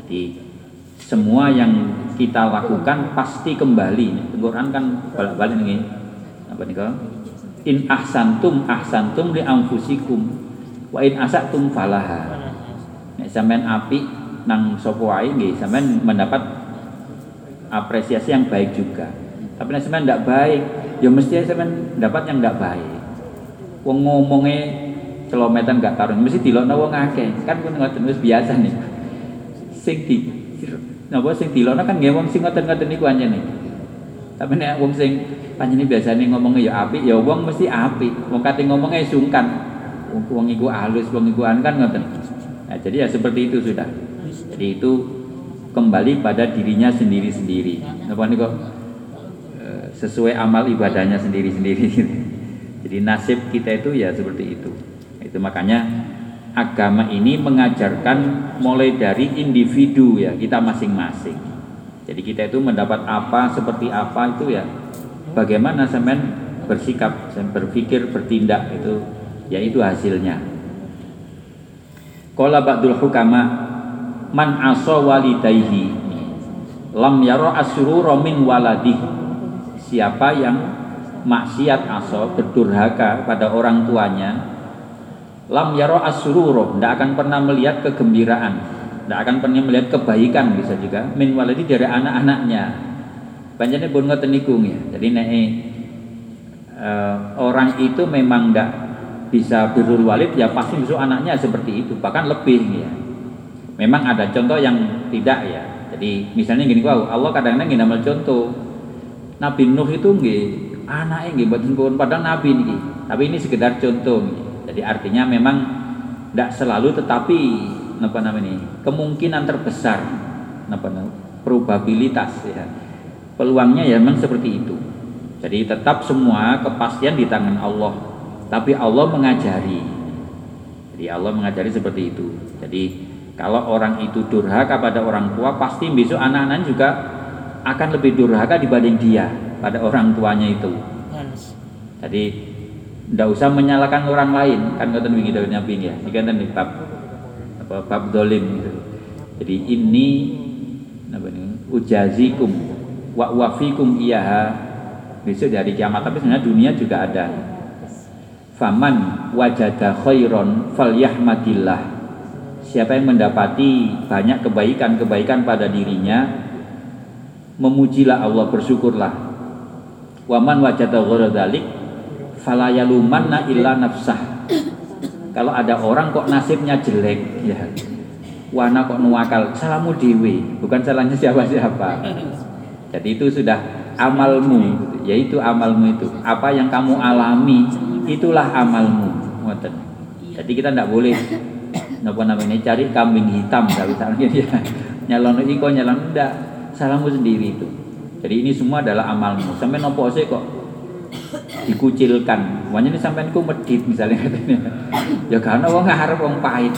Jadi semua yang kita lakukan pasti kembali. Quran kan balik-balik nih. Apa nih? In ahsantum ahsantum li anfusikum wa in asatum falaha. Nek sampean api nang sapa wae nggih sampean mendapat apresiasi yang baik juga. Tapi nek sampean ndak baik, ya mesti sampean dapat yang ndak baik. Wong ngomongnya kilometer gak tarung mesti dilokno wong akeh. Kan pun ngoten wis biasa nih. Sing di napa sing dilokno kan nggih wong sing ngoten-ngoten niku anjene. Tapi nek wong sing panjenengan biasanya ngomongnya ya apik, ya wong mesti apik. Wong kate ngomongnya sungkan. Wong iku halus, wong iku kan ngoten. Nah, jadi ya seperti itu sudah. Jadi itu kembali pada dirinya sendiri-sendiri. Napa niku eh, sesuai amal ibadahnya sendiri-sendiri. Jadi nasib kita itu ya seperti itu. Itu makanya agama ini mengajarkan mulai dari individu ya kita masing-masing. Jadi kita itu mendapat apa seperti apa itu ya bagaimana semen bersikap, semen berpikir, bertindak itu ya itu hasilnya. Qala ba'dul hukama man asa walidayhi. Lam yara asyurura min waladih. Siapa yang maksiat aso berdurhaka pada orang tuanya lam yaro asururo tidak akan pernah melihat kegembiraan tidak akan pernah melihat kebaikan bisa juga. Min waladi dari anak-anaknya. Banjane pun ngoten ya jadi nek uh, orang itu memang tidak bisa birrul walid ya pasti besok anaknya seperti itu. Bahkan lebih ya memang ada contoh yang tidak ya. Jadi misalnya gini wow Allah kadang-kadang gini contoh. Nabi Nuh itu nggih anaknya nggih mboten pun padahal nabi niki. Tapi ini sekedar contoh. Jadi artinya memang tidak selalu tetapi apa namanya kemungkinan terbesar apa probabilitas ya. Peluangnya ya memang seperti itu. Jadi tetap semua kepastian di tangan Allah. Tapi Allah mengajari. Jadi Allah mengajari seperti itu. Jadi kalau orang itu durhaka pada orang tua pasti besok anak-anak juga akan lebih durhaka dibanding dia pada orang tuanya itu. Jadi tidak usah menyalahkan orang lain kan kata wingi Nabi ya. Ini kan di bab apa bab dolim gitu. Jadi ini apa ini ujazikum wa wafikum iyaha besok dari kiamat tapi sebenarnya dunia juga ada. Faman wajada khairon falyahmadillah. Siapa yang mendapati banyak kebaikan-kebaikan pada dirinya, memujilah Allah, bersyukurlah Waman wajada ghara dzalik fala yalumanna illa nafsah. Kalau ada orang kok nasibnya jelek ya. Wana kok nuwakal, salahmu dewi, bukan salahnya siapa-siapa. Jadi itu sudah amalmu, yaitu amalmu itu. Apa yang kamu alami, itulah amalmu. Jadi kita tidak boleh apa namanya cari kambing hitam misalnya ya nyalon iko nyalon enggak salahmu sendiri itu jadi ini semua adalah amalmu. Sampai nopo sih kok dikucilkan. Makanya ini sampai ku medit misalnya katanya. Ya karena wong ngarep wong pahit.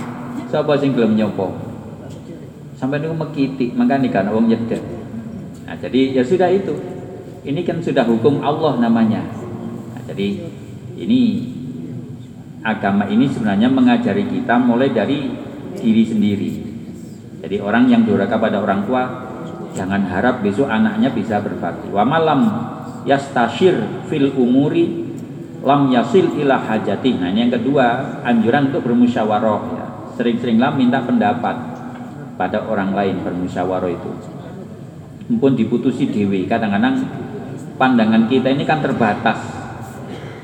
Sapa sing gelem nyopo? Sampai niku mekiti, makanya karena wong nyedek. Nah, jadi ya sudah itu. Ini kan sudah hukum Allah namanya. Nah, jadi ini agama ini sebenarnya mengajari kita mulai dari diri sendiri. Jadi orang yang durhaka pada orang tua Jangan harap besok anaknya bisa berbakti. Wa malam yastashir fil umuri lam yasil ila hajati. Nah, ini yang kedua, anjuran untuk bermusyawarah ya. Sering-seringlah minta pendapat pada orang lain bermusyawarah itu. Mumpun diputusi dewi. Kadang-kadang pandangan kita ini kan terbatas.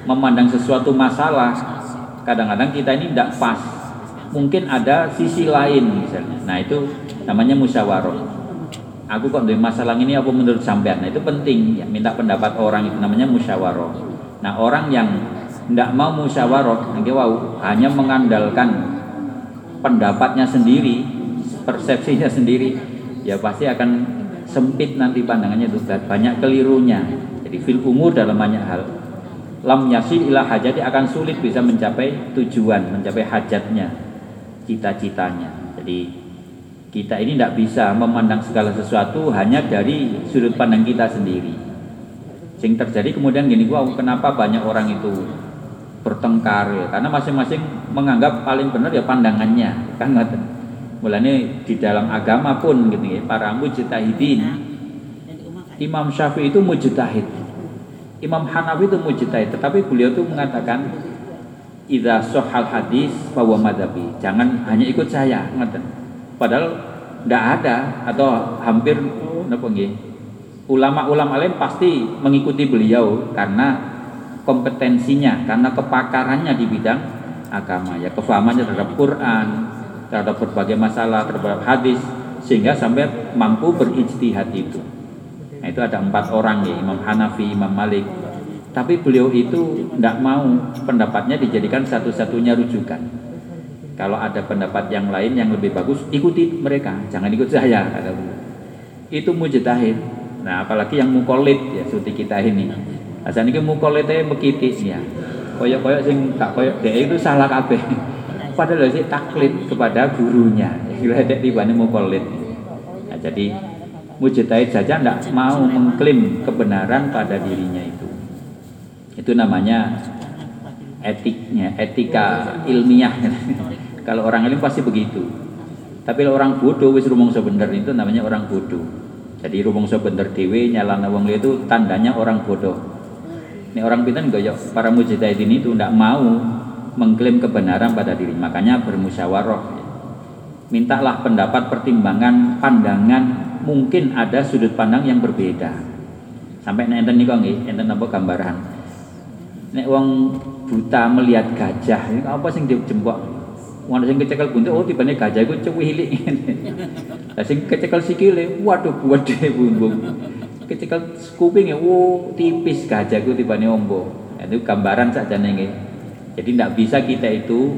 Memandang sesuatu masalah, kadang-kadang kita ini tidak pas. Mungkin ada sisi lain misalnya. Nah, itu namanya musyawarah. Aku kok dari masalah ini apa menurut sampean? Nah itu penting. Ya minta pendapat orang itu namanya musyawarah. Nah orang yang tidak mau musyawarah nanti wow hanya mengandalkan pendapatnya sendiri persepsinya sendiri ya pasti akan sempit nanti pandangannya itu. Banyak kelirunya. Jadi fil umur dalam banyak hal lam yasil ilah hajati akan sulit bisa mencapai tujuan mencapai hajatnya cita-citanya. Jadi kita ini tidak bisa memandang segala sesuatu hanya dari sudut pandang kita sendiri. Sing terjadi kemudian gini, wow, kenapa banyak orang itu bertengkar? Ya karena masing-masing menganggap paling benar ya pandangannya kan? Mulanya di dalam agama pun gitu ya para mujtahidin. Imam Syafi'i itu mujtahid Imam Hanafi itu mujtahid tetapi beliau itu mengatakan idza sohal hadis bahwa madhabi. Jangan hanya ikut saya ngeten padahal tidak ada atau hampir napa ulama-ulama lain pasti mengikuti beliau karena kompetensinya karena kepakarannya di bidang agama ya kefahamannya terhadap Quran terhadap berbagai masalah terhadap hadis sehingga sampai mampu berijtihad itu Nah itu ada empat orang ya Imam Hanafi, Imam Malik. Tapi beliau itu tidak mau pendapatnya dijadikan satu-satunya rujukan. Kalau ada pendapat yang lain yang lebih bagus, ikuti mereka, jangan ikut saya. Kata beliau. Itu mujtahid. Nah apalagi yang mukolit ya seperti kita ini. Asal ini mukolitnya mekitis ya. Koyok-koyok sing tak koyok dia itu salah kabeh. Padahal sih taklid kepada gurunya. Gila dek tiba mukolit. Nah, jadi mujtahid saja tidak mau mengklaim kebenaran pada dirinya itu. Itu namanya etiknya, etika ilmiah. kalau orang alim pasti begitu. Tapi kalau orang bodoh wis rumongso bener itu namanya orang bodoh. Jadi rumongso bener dewe nyalana wong itu tandanya orang bodoh. Ini orang pintar goyok para mujtahid ini itu tidak mau mengklaim kebenaran pada diri. Makanya bermusyawarah. Mintalah pendapat, pertimbangan, pandangan mungkin ada sudut pandang yang berbeda. Sampai nek enten niku nggih, enten apa gambaran. Nek wong buta melihat gajah, ini apa sing dijembok? Wong sing kecekel buntut, oh tibane gajah iku cuwilik. Lah sing kecekel sikile, waduh gede bumbung. Kecekel kupinge, oh tipis gajah iku tibane ombo. Itu gambaran saja nggih. Jadi tidak bisa kita itu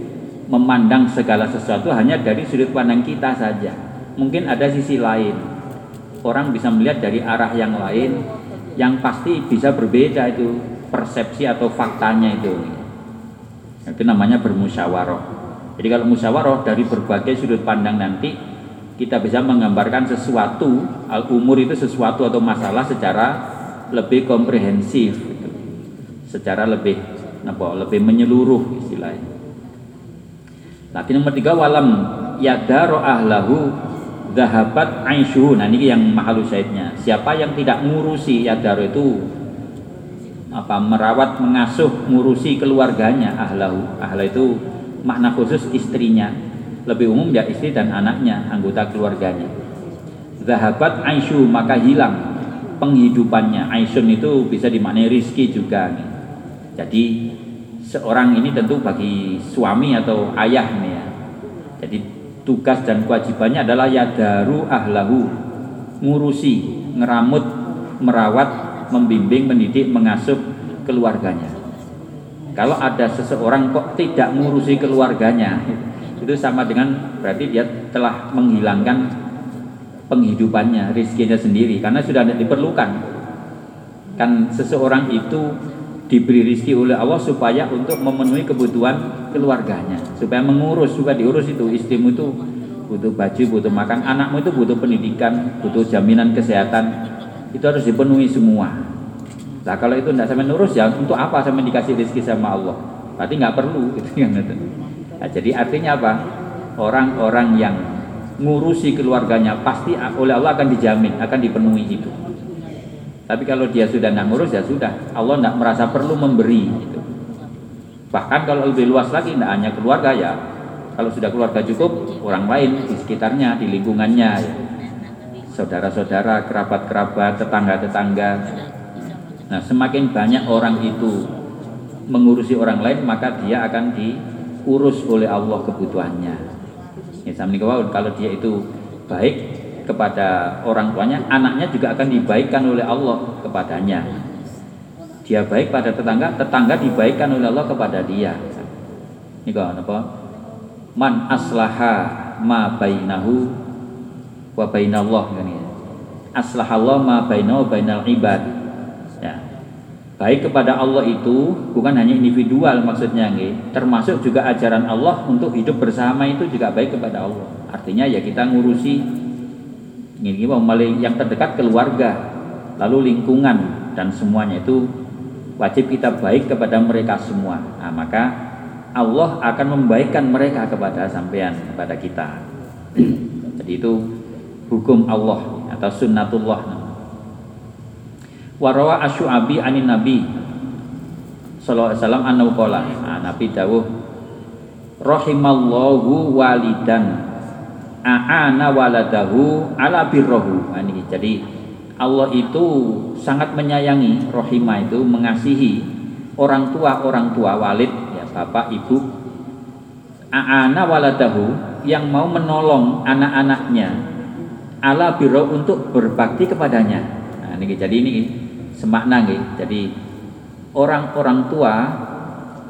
memandang segala sesuatu hanya dari sudut pandang kita saja. Mungkin ada sisi lain orang bisa melihat dari arah yang lain yang pasti bisa berbeda itu persepsi atau faktanya itu itu namanya bermusyawarah jadi kalau musyawarah dari berbagai sudut pandang nanti kita bisa menggambarkan sesuatu umur itu sesuatu atau masalah secara lebih komprehensif gitu. secara lebih apa lebih menyeluruh istilahnya. Lagi nomor tiga walam yadaro ahlahu Dahabat aisyu Nah ini yang mahal syahidnya. Siapa yang tidak ngurusi ya daro itu apa merawat mengasuh ngurusi keluarganya ahlahu. Ahla itu makna khusus istrinya. Lebih umum ya istri dan anaknya anggota keluarganya. Zahabat aisyu maka hilang penghidupannya. Aisyun itu bisa dimaknai rizki juga nih. jadi seorang ini tentu bagi suami atau ayah nih ya jadi tugas dan kewajibannya adalah yadaru ahlahu ngurusi, ngeramut, merawat, membimbing, mendidik, mengasuh keluarganya. Kalau ada seseorang kok tidak ngurusi keluarganya, itu sama dengan berarti dia telah menghilangkan penghidupannya, rizkinya sendiri karena sudah tidak diperlukan. Kan seseorang itu diberi rizki oleh Allah supaya untuk memenuhi kebutuhan keluarganya. Supaya mengurus supaya diurus itu istrimu itu butuh baju butuh makan. Anakmu itu butuh pendidikan butuh jaminan kesehatan. Itu harus dipenuhi semua. Nah kalau itu tidak sampai nurus ya untuk apa sampai dikasih rizki sama Allah? Berarti nggak perlu gitu kan? Nah, jadi artinya apa? Orang-orang yang ngurusi keluarganya pasti oleh Allah akan dijamin akan dipenuhi itu tapi kalau dia sudah tidak ngurus ya sudah. Allah tidak merasa perlu memberi. Gitu. Bahkan kalau lebih luas lagi tidak hanya keluarga ya. Kalau sudah keluarga cukup, orang lain di sekitarnya, di lingkungannya, ya. saudara-saudara, kerabat-kerabat, tetangga-tetangga. Nah, semakin banyak orang itu mengurusi orang lain, maka dia akan diurus oleh Allah kebutuhannya. Ya, kalau dia itu baik, kepada orang tuanya, anaknya juga akan dibaikkan oleh Allah kepadanya. Dia baik pada tetangga, tetangga dibaikkan oleh Allah kepada dia. Ini kau apa? Man aslaha ma bainahu wa bainallah kan ya. Aslahallah ma bainahu bainal ibad. Ya. Baik kepada Allah itu bukan hanya individual maksudnya nih, termasuk juga ajaran Allah untuk hidup bersama itu juga baik kepada Allah. Artinya ya kita ngurusi ini yang terdekat keluarga lalu lingkungan dan semuanya itu wajib kita baik kepada mereka semua. Nah, maka Allah akan membaikkan mereka kepada sampean kepada kita. Jadi itu hukum Allah atau sunnatullah. Warawa asyu'abi anin nabi sallallahu alaihi wasallam qala. Nah, Nabi dawuh rahimallahu walidan a'ana waladahu ala birrohu. Nah, jadi Allah itu sangat menyayangi rohimah itu mengasihi orang tua orang tua walid ya bapak ibu. Aana waladahu yang mau menolong anak-anaknya ala biro untuk berbakti kepadanya. Nah ini jadi ini semakna nih jadi orang-orang tua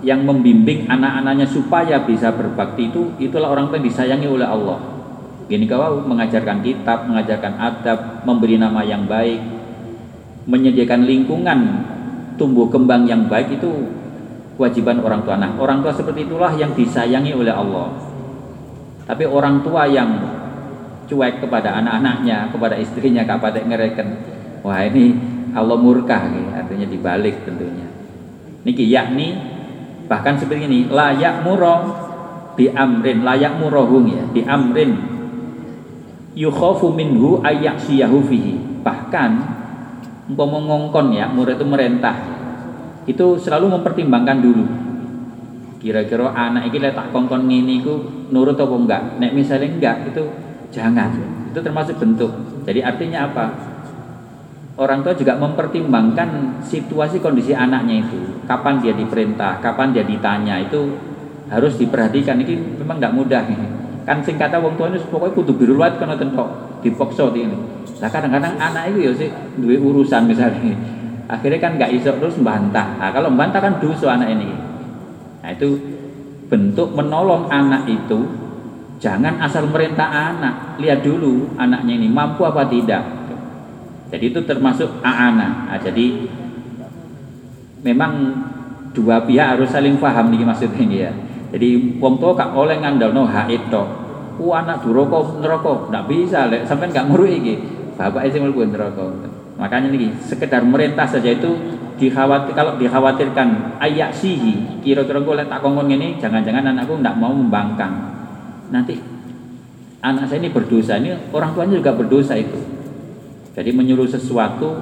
yang membimbing anak-anaknya supaya bisa berbakti itu itulah orang yang disayangi oleh Allah Gini kau mengajarkan kitab, mengajarkan adab, memberi nama yang baik, menyediakan lingkungan tumbuh kembang yang baik itu kewajiban orang tua. Nah, orang tua seperti itulah yang disayangi oleh Allah. Tapi orang tua yang cuek kepada anak-anaknya, kepada istrinya, kepada ngereken, wah ini Allah murka, artinya dibalik tentunya. Niki yakni bahkan seperti ini layak murah di amrin layak murahung ya di amrin yukhafu minhu ayyaksiyahu fihi. Bahkan umpama ngongkon ya murid itu merentah. Itu selalu mempertimbangkan dulu. Kira-kira anak ini tak kongkon ini ku nurut atau enggak? Nek misalnya enggak itu jangan. Itu termasuk bentuk. Jadi artinya apa? Orang tua juga mempertimbangkan situasi kondisi anaknya itu. Kapan dia diperintah kapan dia ditanya itu harus diperhatikan. Ini memang enggak mudah ini kan sing kata wong tuane pokoknya kudu biru luat kan tentok dipaksa ini lah kadang-kadang anak itu ya sih duwe urusan misalnya. Akhirnya kan nggak iso terus membantah nah, kalau membantah kan dosa anak ini. Nah itu bentuk menolong anak itu jangan asal merintah anak. Lihat dulu anaknya ini mampu apa tidak. Jadi itu termasuk aana nah, jadi memang dua pihak harus saling paham nih maksudnya ya jadi wong tua gak oleh ngandalno haid tok. Ku anak duraka neraka, ndak bisa lek sampean gak nguruk iki. Bapak sing mlebu neraka. Makanya nih sekedar merintah saja itu dikhawatir kalau dikhawatirkan ayak sihi kira-kira gue tak kongkong ini jangan-jangan anakku ndak mau membangkang nanti anak saya ini berdosa ini orang tuanya juga berdosa itu jadi menyuruh sesuatu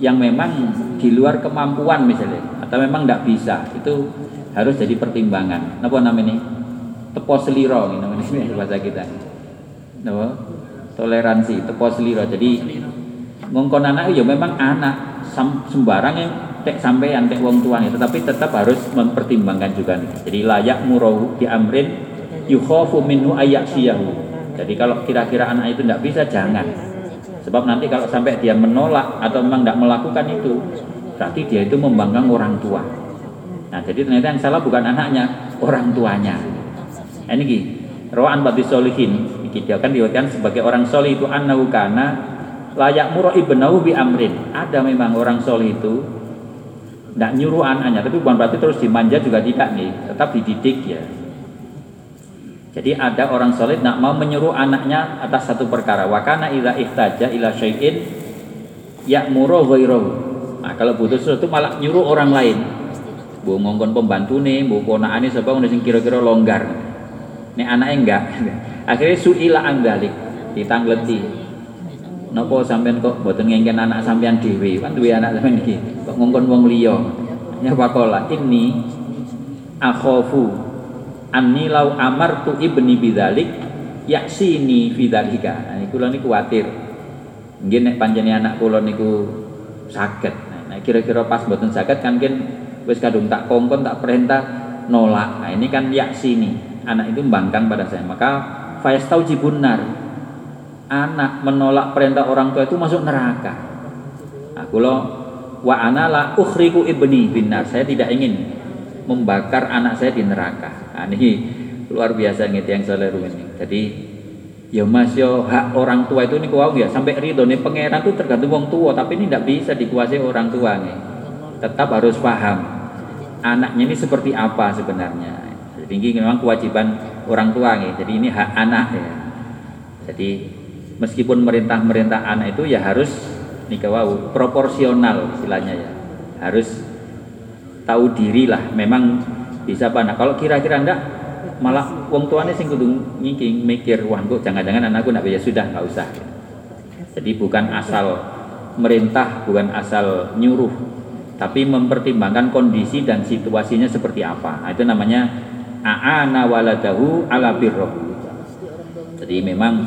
yang memang di luar kemampuan misalnya atau memang tidak bisa itu harus jadi pertimbangan. Napa namanya? Tepo seliro ini namanya bahasa kita. Napa? Toleransi, tepo seliro. Jadi ngongkon anak ya memang anak sembarang yang tek sampean tek wong tuane tetapi tetap harus mempertimbangkan juga nih. Jadi layak murahu di amrin yukhafu minhu ayaksiyahu. Jadi kalau kira-kira anak itu tidak bisa jangan. Sebab nanti kalau sampai dia menolak atau memang tidak melakukan itu, berarti dia itu membanggang orang tua. Nah, jadi ternyata yang salah bukan anaknya, orang tuanya. Nah, ini gini, rawaan bati solihin, iki dia kan diwakilkan sebagai orang solih itu annahu kana layak murah ibnahu bi amrin. Ada memang orang solih itu tidak nyuruh anaknya, tapi bukan berarti terus dimanja juga tidak nih, tetap dididik ya. Jadi ada orang soleh tidak mau menyuruh anaknya atas satu perkara. Wakana ila ihtaja ila syai'in ya'muru ghairahu. Nah, kalau butuh sesuatu malah nyuruh orang lain bu ngongkon pembantu nih bu ponakane sapa ngono sing kira-kira longgar. Nek anaknya enggak. Akhirnya suila anggalik ditangleti. Nopo sampean kok boten ngengken anak sampean dhewe? Kan duwe anak sampean iki kok ngongkon wong liya? Nyapakola ini akhofu anni lau amartu ibni bidzalik yaksini fidzalika nah niku kula niku kuwatir. Nggih nek panjenengan anak kula niku saged. Nah kira-kira pas boten saged kan kan wis kadung tak kongkon tak perintah nolak. Nah ini kan yaksi nih anak itu membangkang pada saya. Maka tahu jibunar anak menolak perintah orang tua itu masuk neraka. Aku nah, lo wa anala ukhriku ibni binar saya tidak ingin membakar anak saya di neraka. Nah, ini luar biasa gitu yang saya ini. Jadi ya mas yo hak orang tua itu nih kau ya. Sampai ridho nih pangeran tuh tergantung orang tua. Tapi ini tidak bisa dikuasai orang tua nih. Tetap harus paham anaknya ini seperti apa sebenarnya. Jadi ini memang kewajiban orang tua nih. Jadi ini hak anak ya. Jadi meskipun merintah-merintah anak itu ya harus nikah wow, proporsional istilahnya ya. Harus tahu diri lah memang bisa apa nah kalau kira-kira ndak malah wong tuanya sing kudu mikir wah kok jangan-jangan anakku nak ya sudah nggak usah jadi bukan asal merintah bukan asal nyuruh tapi mempertimbangkan kondisi dan situasinya seperti apa. Nah, itu namanya a'ana waladahu ala birrohu. Jadi memang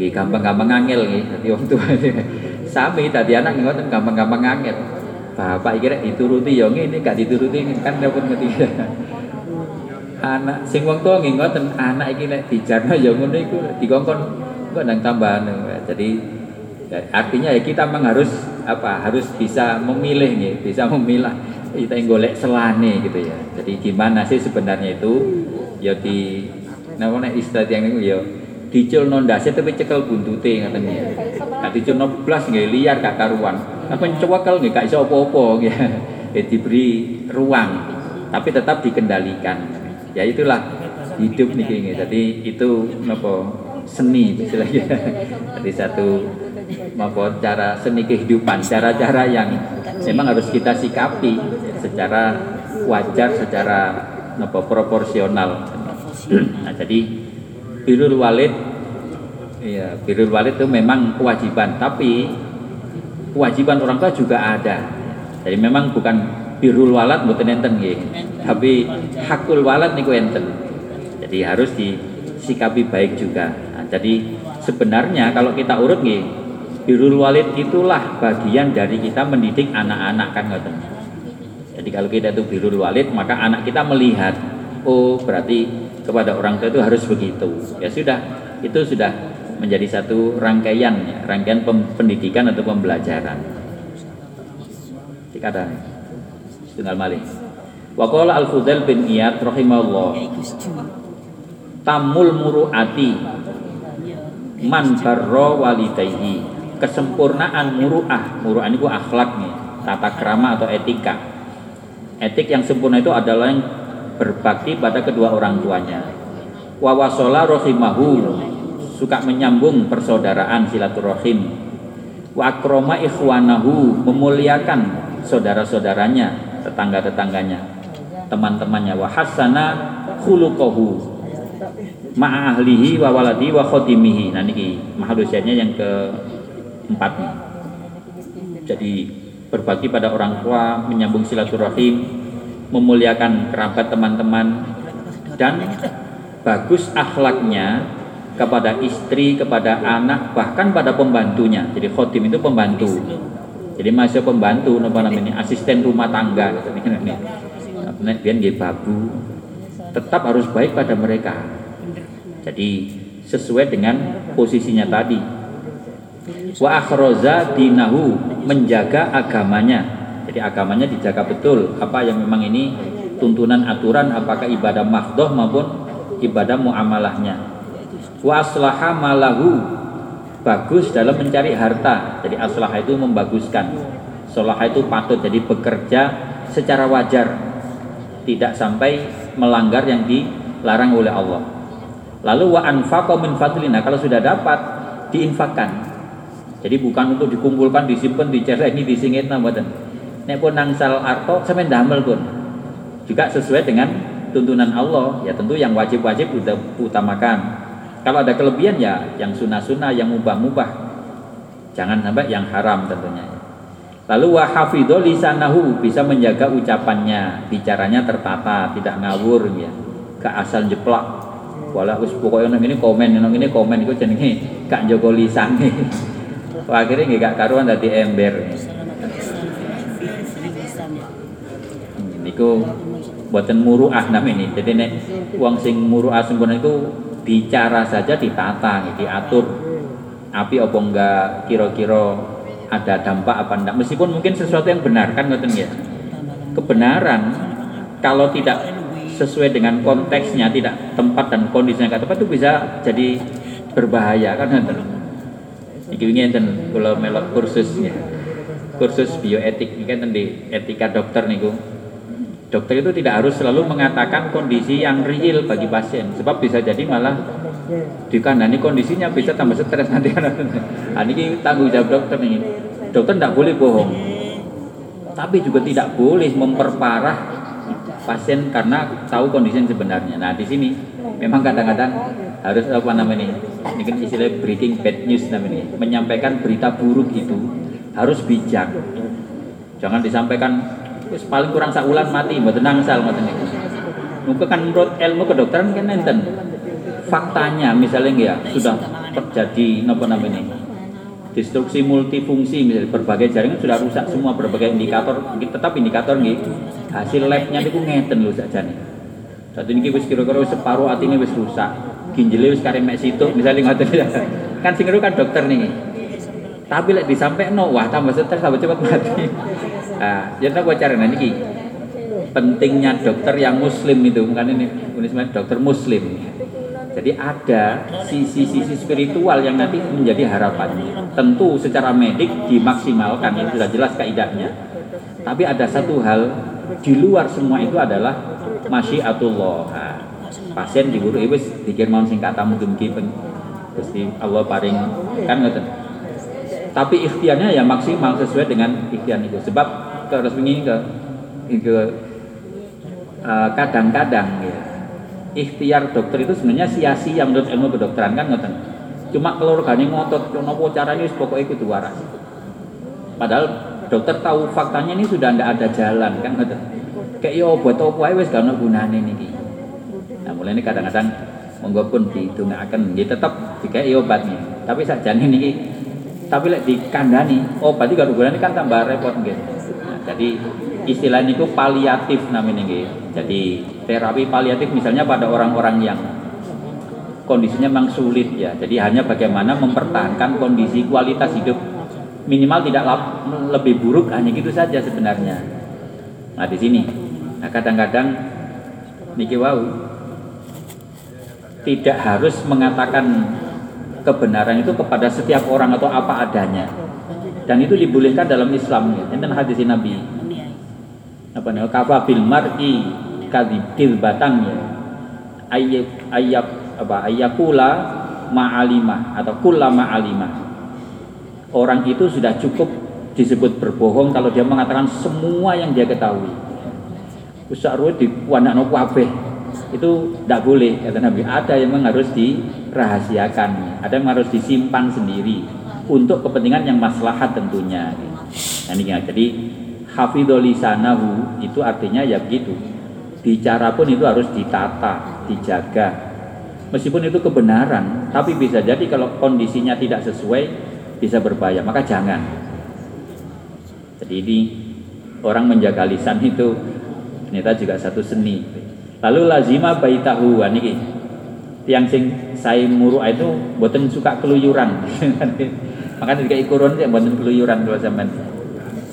gampang-gampang angel nih jadi wong tua sami tadi anak ngoten gampang-gampang angel. Bapak kira dituruti ya ini gak dituruti kan dapat ngerti. Anak sing wong tua ngoten anak iki nek dijarno ya ngono iku dikongkon kok nang tambahan. Jadi ya, artinya ya kita memang harus apa harus bisa memilih nih bisa memilah kita yang golek selane gitu ya. Jadi gimana sih sebenarnya itu? Ya di namanya istilah yang itu ya dicul nondase tapi cekel buntute ngaten ya. Gak dicul blas nggih liar gak karuan. Apa ncewekel nggih gak iso apa-apa ya diberi ruang tapi tetap dikendalikan. Ya itulah hidup nih kayaknya jadi itu apa seni istilahnya. Jadi satu apa cara seni kehidupan cara-cara yang memang harus kita sikapi secara wajar secara apa proporsional nah jadi birul walid ya birul walid itu memang kewajiban tapi kewajiban orang tua juga ada jadi memang bukan birul walad mboten enten nggih. Tapi hakul walad niku enten. Jadi harus disikapi baik juga. Nah, jadi sebenarnya kalau kita urut nggih, birul walid itulah bagian dari kita mendidik anak-anak kan ngoten. Jadi kalau kita itu birul walid, maka anak kita melihat, oh berarti kepada orang tua itu harus begitu. Ya sudah, itu sudah menjadi satu rangkaian, ya, rangkaian pendidikan atau pembelajaran. Dikatakan setengah malih. Wa qala Al-Fudail bin Iyad rahimahullah. Tamul muruati man barra walidayhi. Kesempurnaan muruah. Muruah itu akhlak nih, tata krama atau etika. Etik yang sempurna itu adalah yang berbakti pada kedua orang tuanya. Wa wasola rahimahu suka menyambung persaudaraan silaturahim. Wa akroma ikhwanahu memuliakan saudara-saudaranya tetangga-tetangganya, teman-temannya wa hasana khuluquhu ma'a ahlihi wa waladi wa khotimihi. Nah niki mahalusianya yang keempat nih. Jadi berbagi pada orang tua, menyambung silaturahim, memuliakan kerabat teman-teman dan bagus akhlaknya kepada istri, kepada anak, bahkan pada pembantunya. Jadi khotim itu pembantu jadi masih pembantu apa namanya asisten rumah tangga nek biar babu tetap harus baik pada mereka jadi sesuai dengan posisinya tadi wa akhroza dinahu menjaga agamanya jadi agamanya dijaga betul apa yang memang ini tuntunan aturan apakah ibadah mahdoh maupun ibadah muamalahnya wa aslaha malahu bagus dalam mencari harta. Jadi aslah itu membaguskan. Solah itu patut jadi bekerja secara wajar, tidak sampai melanggar yang dilarang oleh Allah. Lalu wa anfaqa min fadlina kalau sudah dapat diinfakkan. Jadi bukan untuk dikumpulkan, disimpan, dicerai ini disingit mboten. Nek pun nangsal arto sampai damel pun. Juga sesuai dengan tuntunan Allah, ya tentu yang wajib-wajib utamakan kalau ada kelebihan ya yang sunnah-sunnah, yang mubah-mubah. Jangan sampai yang haram tentunya. Lalu wahafidho lisanahu bisa menjaga ucapannya, bicaranya tertata, tidak ngawur ya. Ke asal jeplak. Wala us pokoknya ini komen, ini komen iku jenenge gak jaga lisane. Akhirnya nggak gak karuan dadi ember. Niku buatan muruah namanya. Jadi nek uang sing muruah sempurna itu bicara saja ditata diatur api apa enggak kira-kira ada dampak apa enggak meskipun mungkin sesuatu yang benar kan ngoten ya kebenaran kalau tidak sesuai dengan konteksnya tidak tempat dan kondisinya enggak tepat itu bisa jadi berbahaya kan ngoten iki wingi enten kula melok kursusnya kursus bioetik. Ini kan di etika dokter niku. Dokter itu tidak harus selalu mengatakan kondisi yang real bagi pasien. Sebab bisa jadi malah dikandani kondisinya bisa tambah stres nanti. Nah, ini tanggung jawab dokter nih. Dokter tidak boleh bohong. Tapi juga tidak boleh memperparah pasien karena tahu kondisi yang sebenarnya. Nah di sini memang kadang-kadang harus apa namanya ini? Kan istilah breaking bad news namanya menyampaikan berita buruk itu harus bijak. Jangan disampaikan paling kurang sakulan mati. Mbak tenang sal mbak tenang mungkin kan menurut ilmu kedokteran kan enten. Faktanya misalnya ya sudah terjadi apa namanya destruksi multifungsi misalnya berbagai jaringan sudah rusak semua berbagai indikator tetap indikator nih hasil labnya itu ngeten loh saja nih saat ini kira-kira separuh hati ini rusak ginjal wis karek mek situ misalnya ngoten kan sing kan dokter nih tapi lek no wah tambah stres tambah cepat mati nah jadi aku cara nanti pentingnya dokter yang muslim itu bukan ini ini dokter muslim jadi ada sisi-sisi spiritual yang nanti menjadi harapan. Tentu secara medik dimaksimalkan itu sudah jelas kaidahnya. Tapi ada satu hal di luar semua itu adalah masyiatullah. Pasien diburu ibu pikir mau sing kata mungkin Gusti Allah paring kan ngoten. Tapi ikhtiarnya ya maksimal sesuai dengan ikhtiar itu. Sebab terus begini ke ke uh, kadang-kadang ya ikhtiar dokter itu sebenarnya sia-sia menurut ilmu kedokteran kan ngoten. Cuma keluarganya ngotot nopo caranya pokoknya itu waras. Padahal dokter tahu faktanya ini sudah tidak ada jalan kan ngoten. Kayak yo buat opo ae wis gak ono gunane. Nah, mulai ini kadang-kadang monggo pun didongaaken nggih tetep dikai obatnya. Tapi sakjane niki tapi lek dikandani obat iki gak gunane kan tambah repot nggih. Nah, jadi istilah niku paliatif namanya nggih. Jadi terapi paliatif misalnya pada orang-orang yang kondisinya memang sulit ya. Jadi hanya bagaimana mempertahankan kondisi kualitas hidup minimal tidak lebih buruk hanya gitu saja sebenarnya. Nah di sini, nah kadang-kadang niki wau tidak harus mengatakan kebenaran itu kepada setiap orang atau apa adanya. Dan itu dibolehkan dalam Islam. Ya. Ini hadis Nabi. Apa nih kafa bil mar'i kadibdil batangnya ayat ayat apa ayakula ma'alimah atau kula ma'alimah. Orang itu sudah cukup disebut berbohong kalau dia mengatakan semua yang dia ketahui. Usahru di wanakno kabeh itu tidak boleh kata Nabi. Ada yang memang harus dirahasiakan. Ada yang harus disimpan sendiri untuk kepentingan yang maslahat tentunya. Nah, ini jadi hafidholisanahu itu artinya ya begitu. Bicara pun itu harus ditata dijaga. Meskipun itu kebenaran tapi bisa jadi kalau kondisinya tidak sesuai bisa berbahaya. Maka jangan. Jadi ini orang menjaga lisan itu ternyata juga satu seni lalu lazima baitahu. Niki. Yang sing saya muru itu buatan suka keluyuran. Makanya dikai kurun sih buatan keluyuran kalau zaman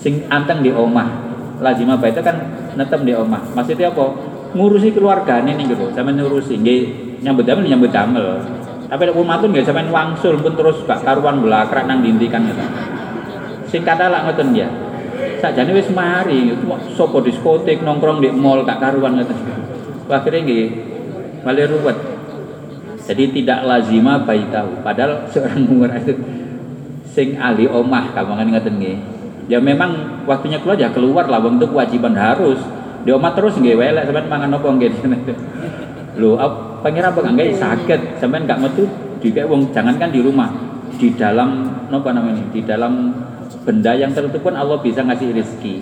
sing anteng di omah. Lazima itu kan netem di omah. Maksudnya apa? Ngurusi keluarga ini nih gitu sama ngurusi. Nggak nyambut damel nyambut damel. Tapi ada umatun nggak sama wangsul pun terus gak karuan belakrak nang dintikan gitu. Sing kata lah ngoten dia sajane wis mari sopo diskotik nongkrong di mall gak karuan ngoten akhirnya nggih malah ruwet. Jadi tidak lazima bayi tahu. Padahal seorang umur itu sing ahli omah kamangan ngoten nggih. Ya memang waktunya keluar ya keluar lah. Untuk kewajiban harus. Di omah terus nggak welek sampean mangan apa nggih? Lho pengira apa nggak? Sakit. Sampean nggak metu juga wong jangankan di rumah. Di dalam apa namanya di dalam benda yang tertutup pun Allah bisa ngasih rezeki.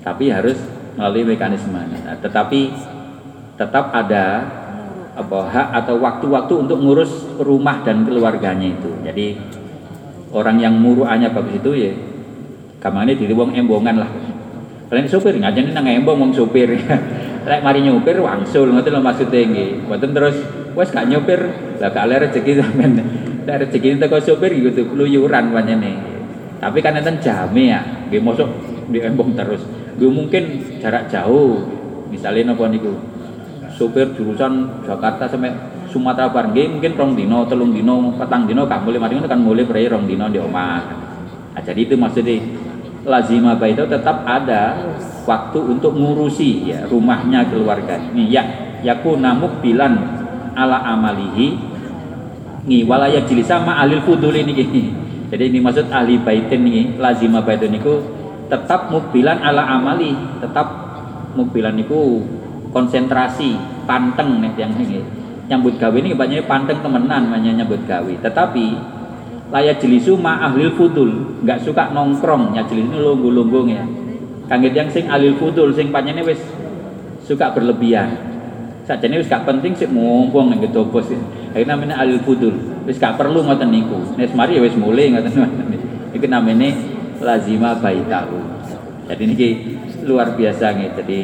Tapi harus melalui mekanisme. Nah, tetapi tetap ada apa hak atau waktu-waktu untuk ngurus rumah dan keluarganya itu jadi orang yang muruannya bagus itu ya kamane diri wong embongan lah Lek supir ngajeni nang embong wong supir. Lek mari nyupir wangsul ngoten lho maksude nggih. Mboten terus wes gak nyupir lah gak le rezeki sampean. Lek rezeki teko supir gitu keluyuran panjene. Tapi kan enten jame ya, nggih mosok di embong terus. Gue mungkin jarak jauh. Misalnya napa niku. Supir jurusan Jakarta sampai Sumatera Barat. Mungkin rong dino, telung dino, petang dino gak boleh mari kan mulai beri rong dino di omah. Nah, jadi itu maksudnya lazima itu tetap ada waktu untuk ngurusi ya rumahnya keluarga ini ya yaku namuk bilan ala amalihi nih walaya sama alil fudul ini jadi ini maksud ahli baitin nih lazima baitin niku tetap mobilan ala amali tetap mobilan itu konsentrasi panteng nih yang ini. Nyambut gawe ini banyak panteng temenan banyak nyambut gawe. Tetapi layak jelisu ma ahlil fudul. Nggak suka nongkrong. Ya jelis ini lunggu-lunggung ya kangen yang sing alil fudul sing panjangnya wis suka berlebihan. Saja ini wis gak penting sih mumpung yang gitu bos ini. Namanya alil fudul. Wis gak perlu ngoten niku. Nes mari ya wis mulai ngoten itu namanya lazima baitahu. Jadi ini luar biasa nih jadi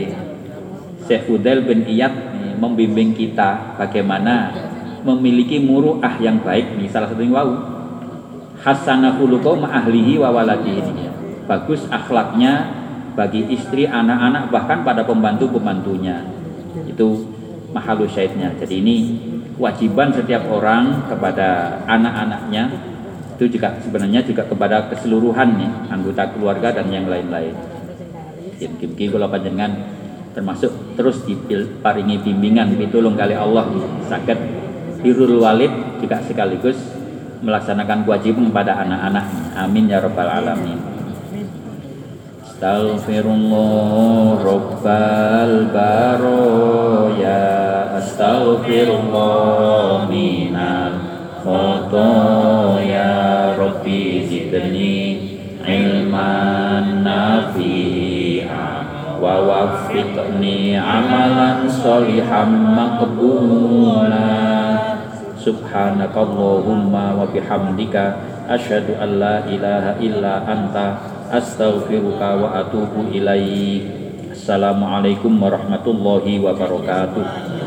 Syekh Fudel bin Iyad membimbing kita bagaimana memiliki muruah yang baik nih salah satu yang wau. Hasanah khuluqo ahlihi wa waladihi. Bagus akhlaknya bagi istri anak-anak bahkan pada pembantu-pembantunya. Itu mahalu syahidnya jadi ini kewajiban setiap orang kepada anak-anaknya. Itu juga sebenarnya juga kepada keseluruhan nih anggota keluarga dan yang lain-lain. Kim kim kim kalau panjenengan termasuk terus diparingi bimbingan pitulung kali Allah sakit birrul walid juga sekaligus melaksanakan kewajiban pada anak-anak amin ya rabbal alamin. Astaghfirullah Rabbal baroya Astaghfirullah minal khotoya Rabbi zidni ilman nafi'ah wa wafiqni amalan solihan maqbula subhanakallahumma wa bihamdika ilaha illa anta astaghfiruka wa atubu ilaik. Assalamualaikum warahmatullahi wabarakatuh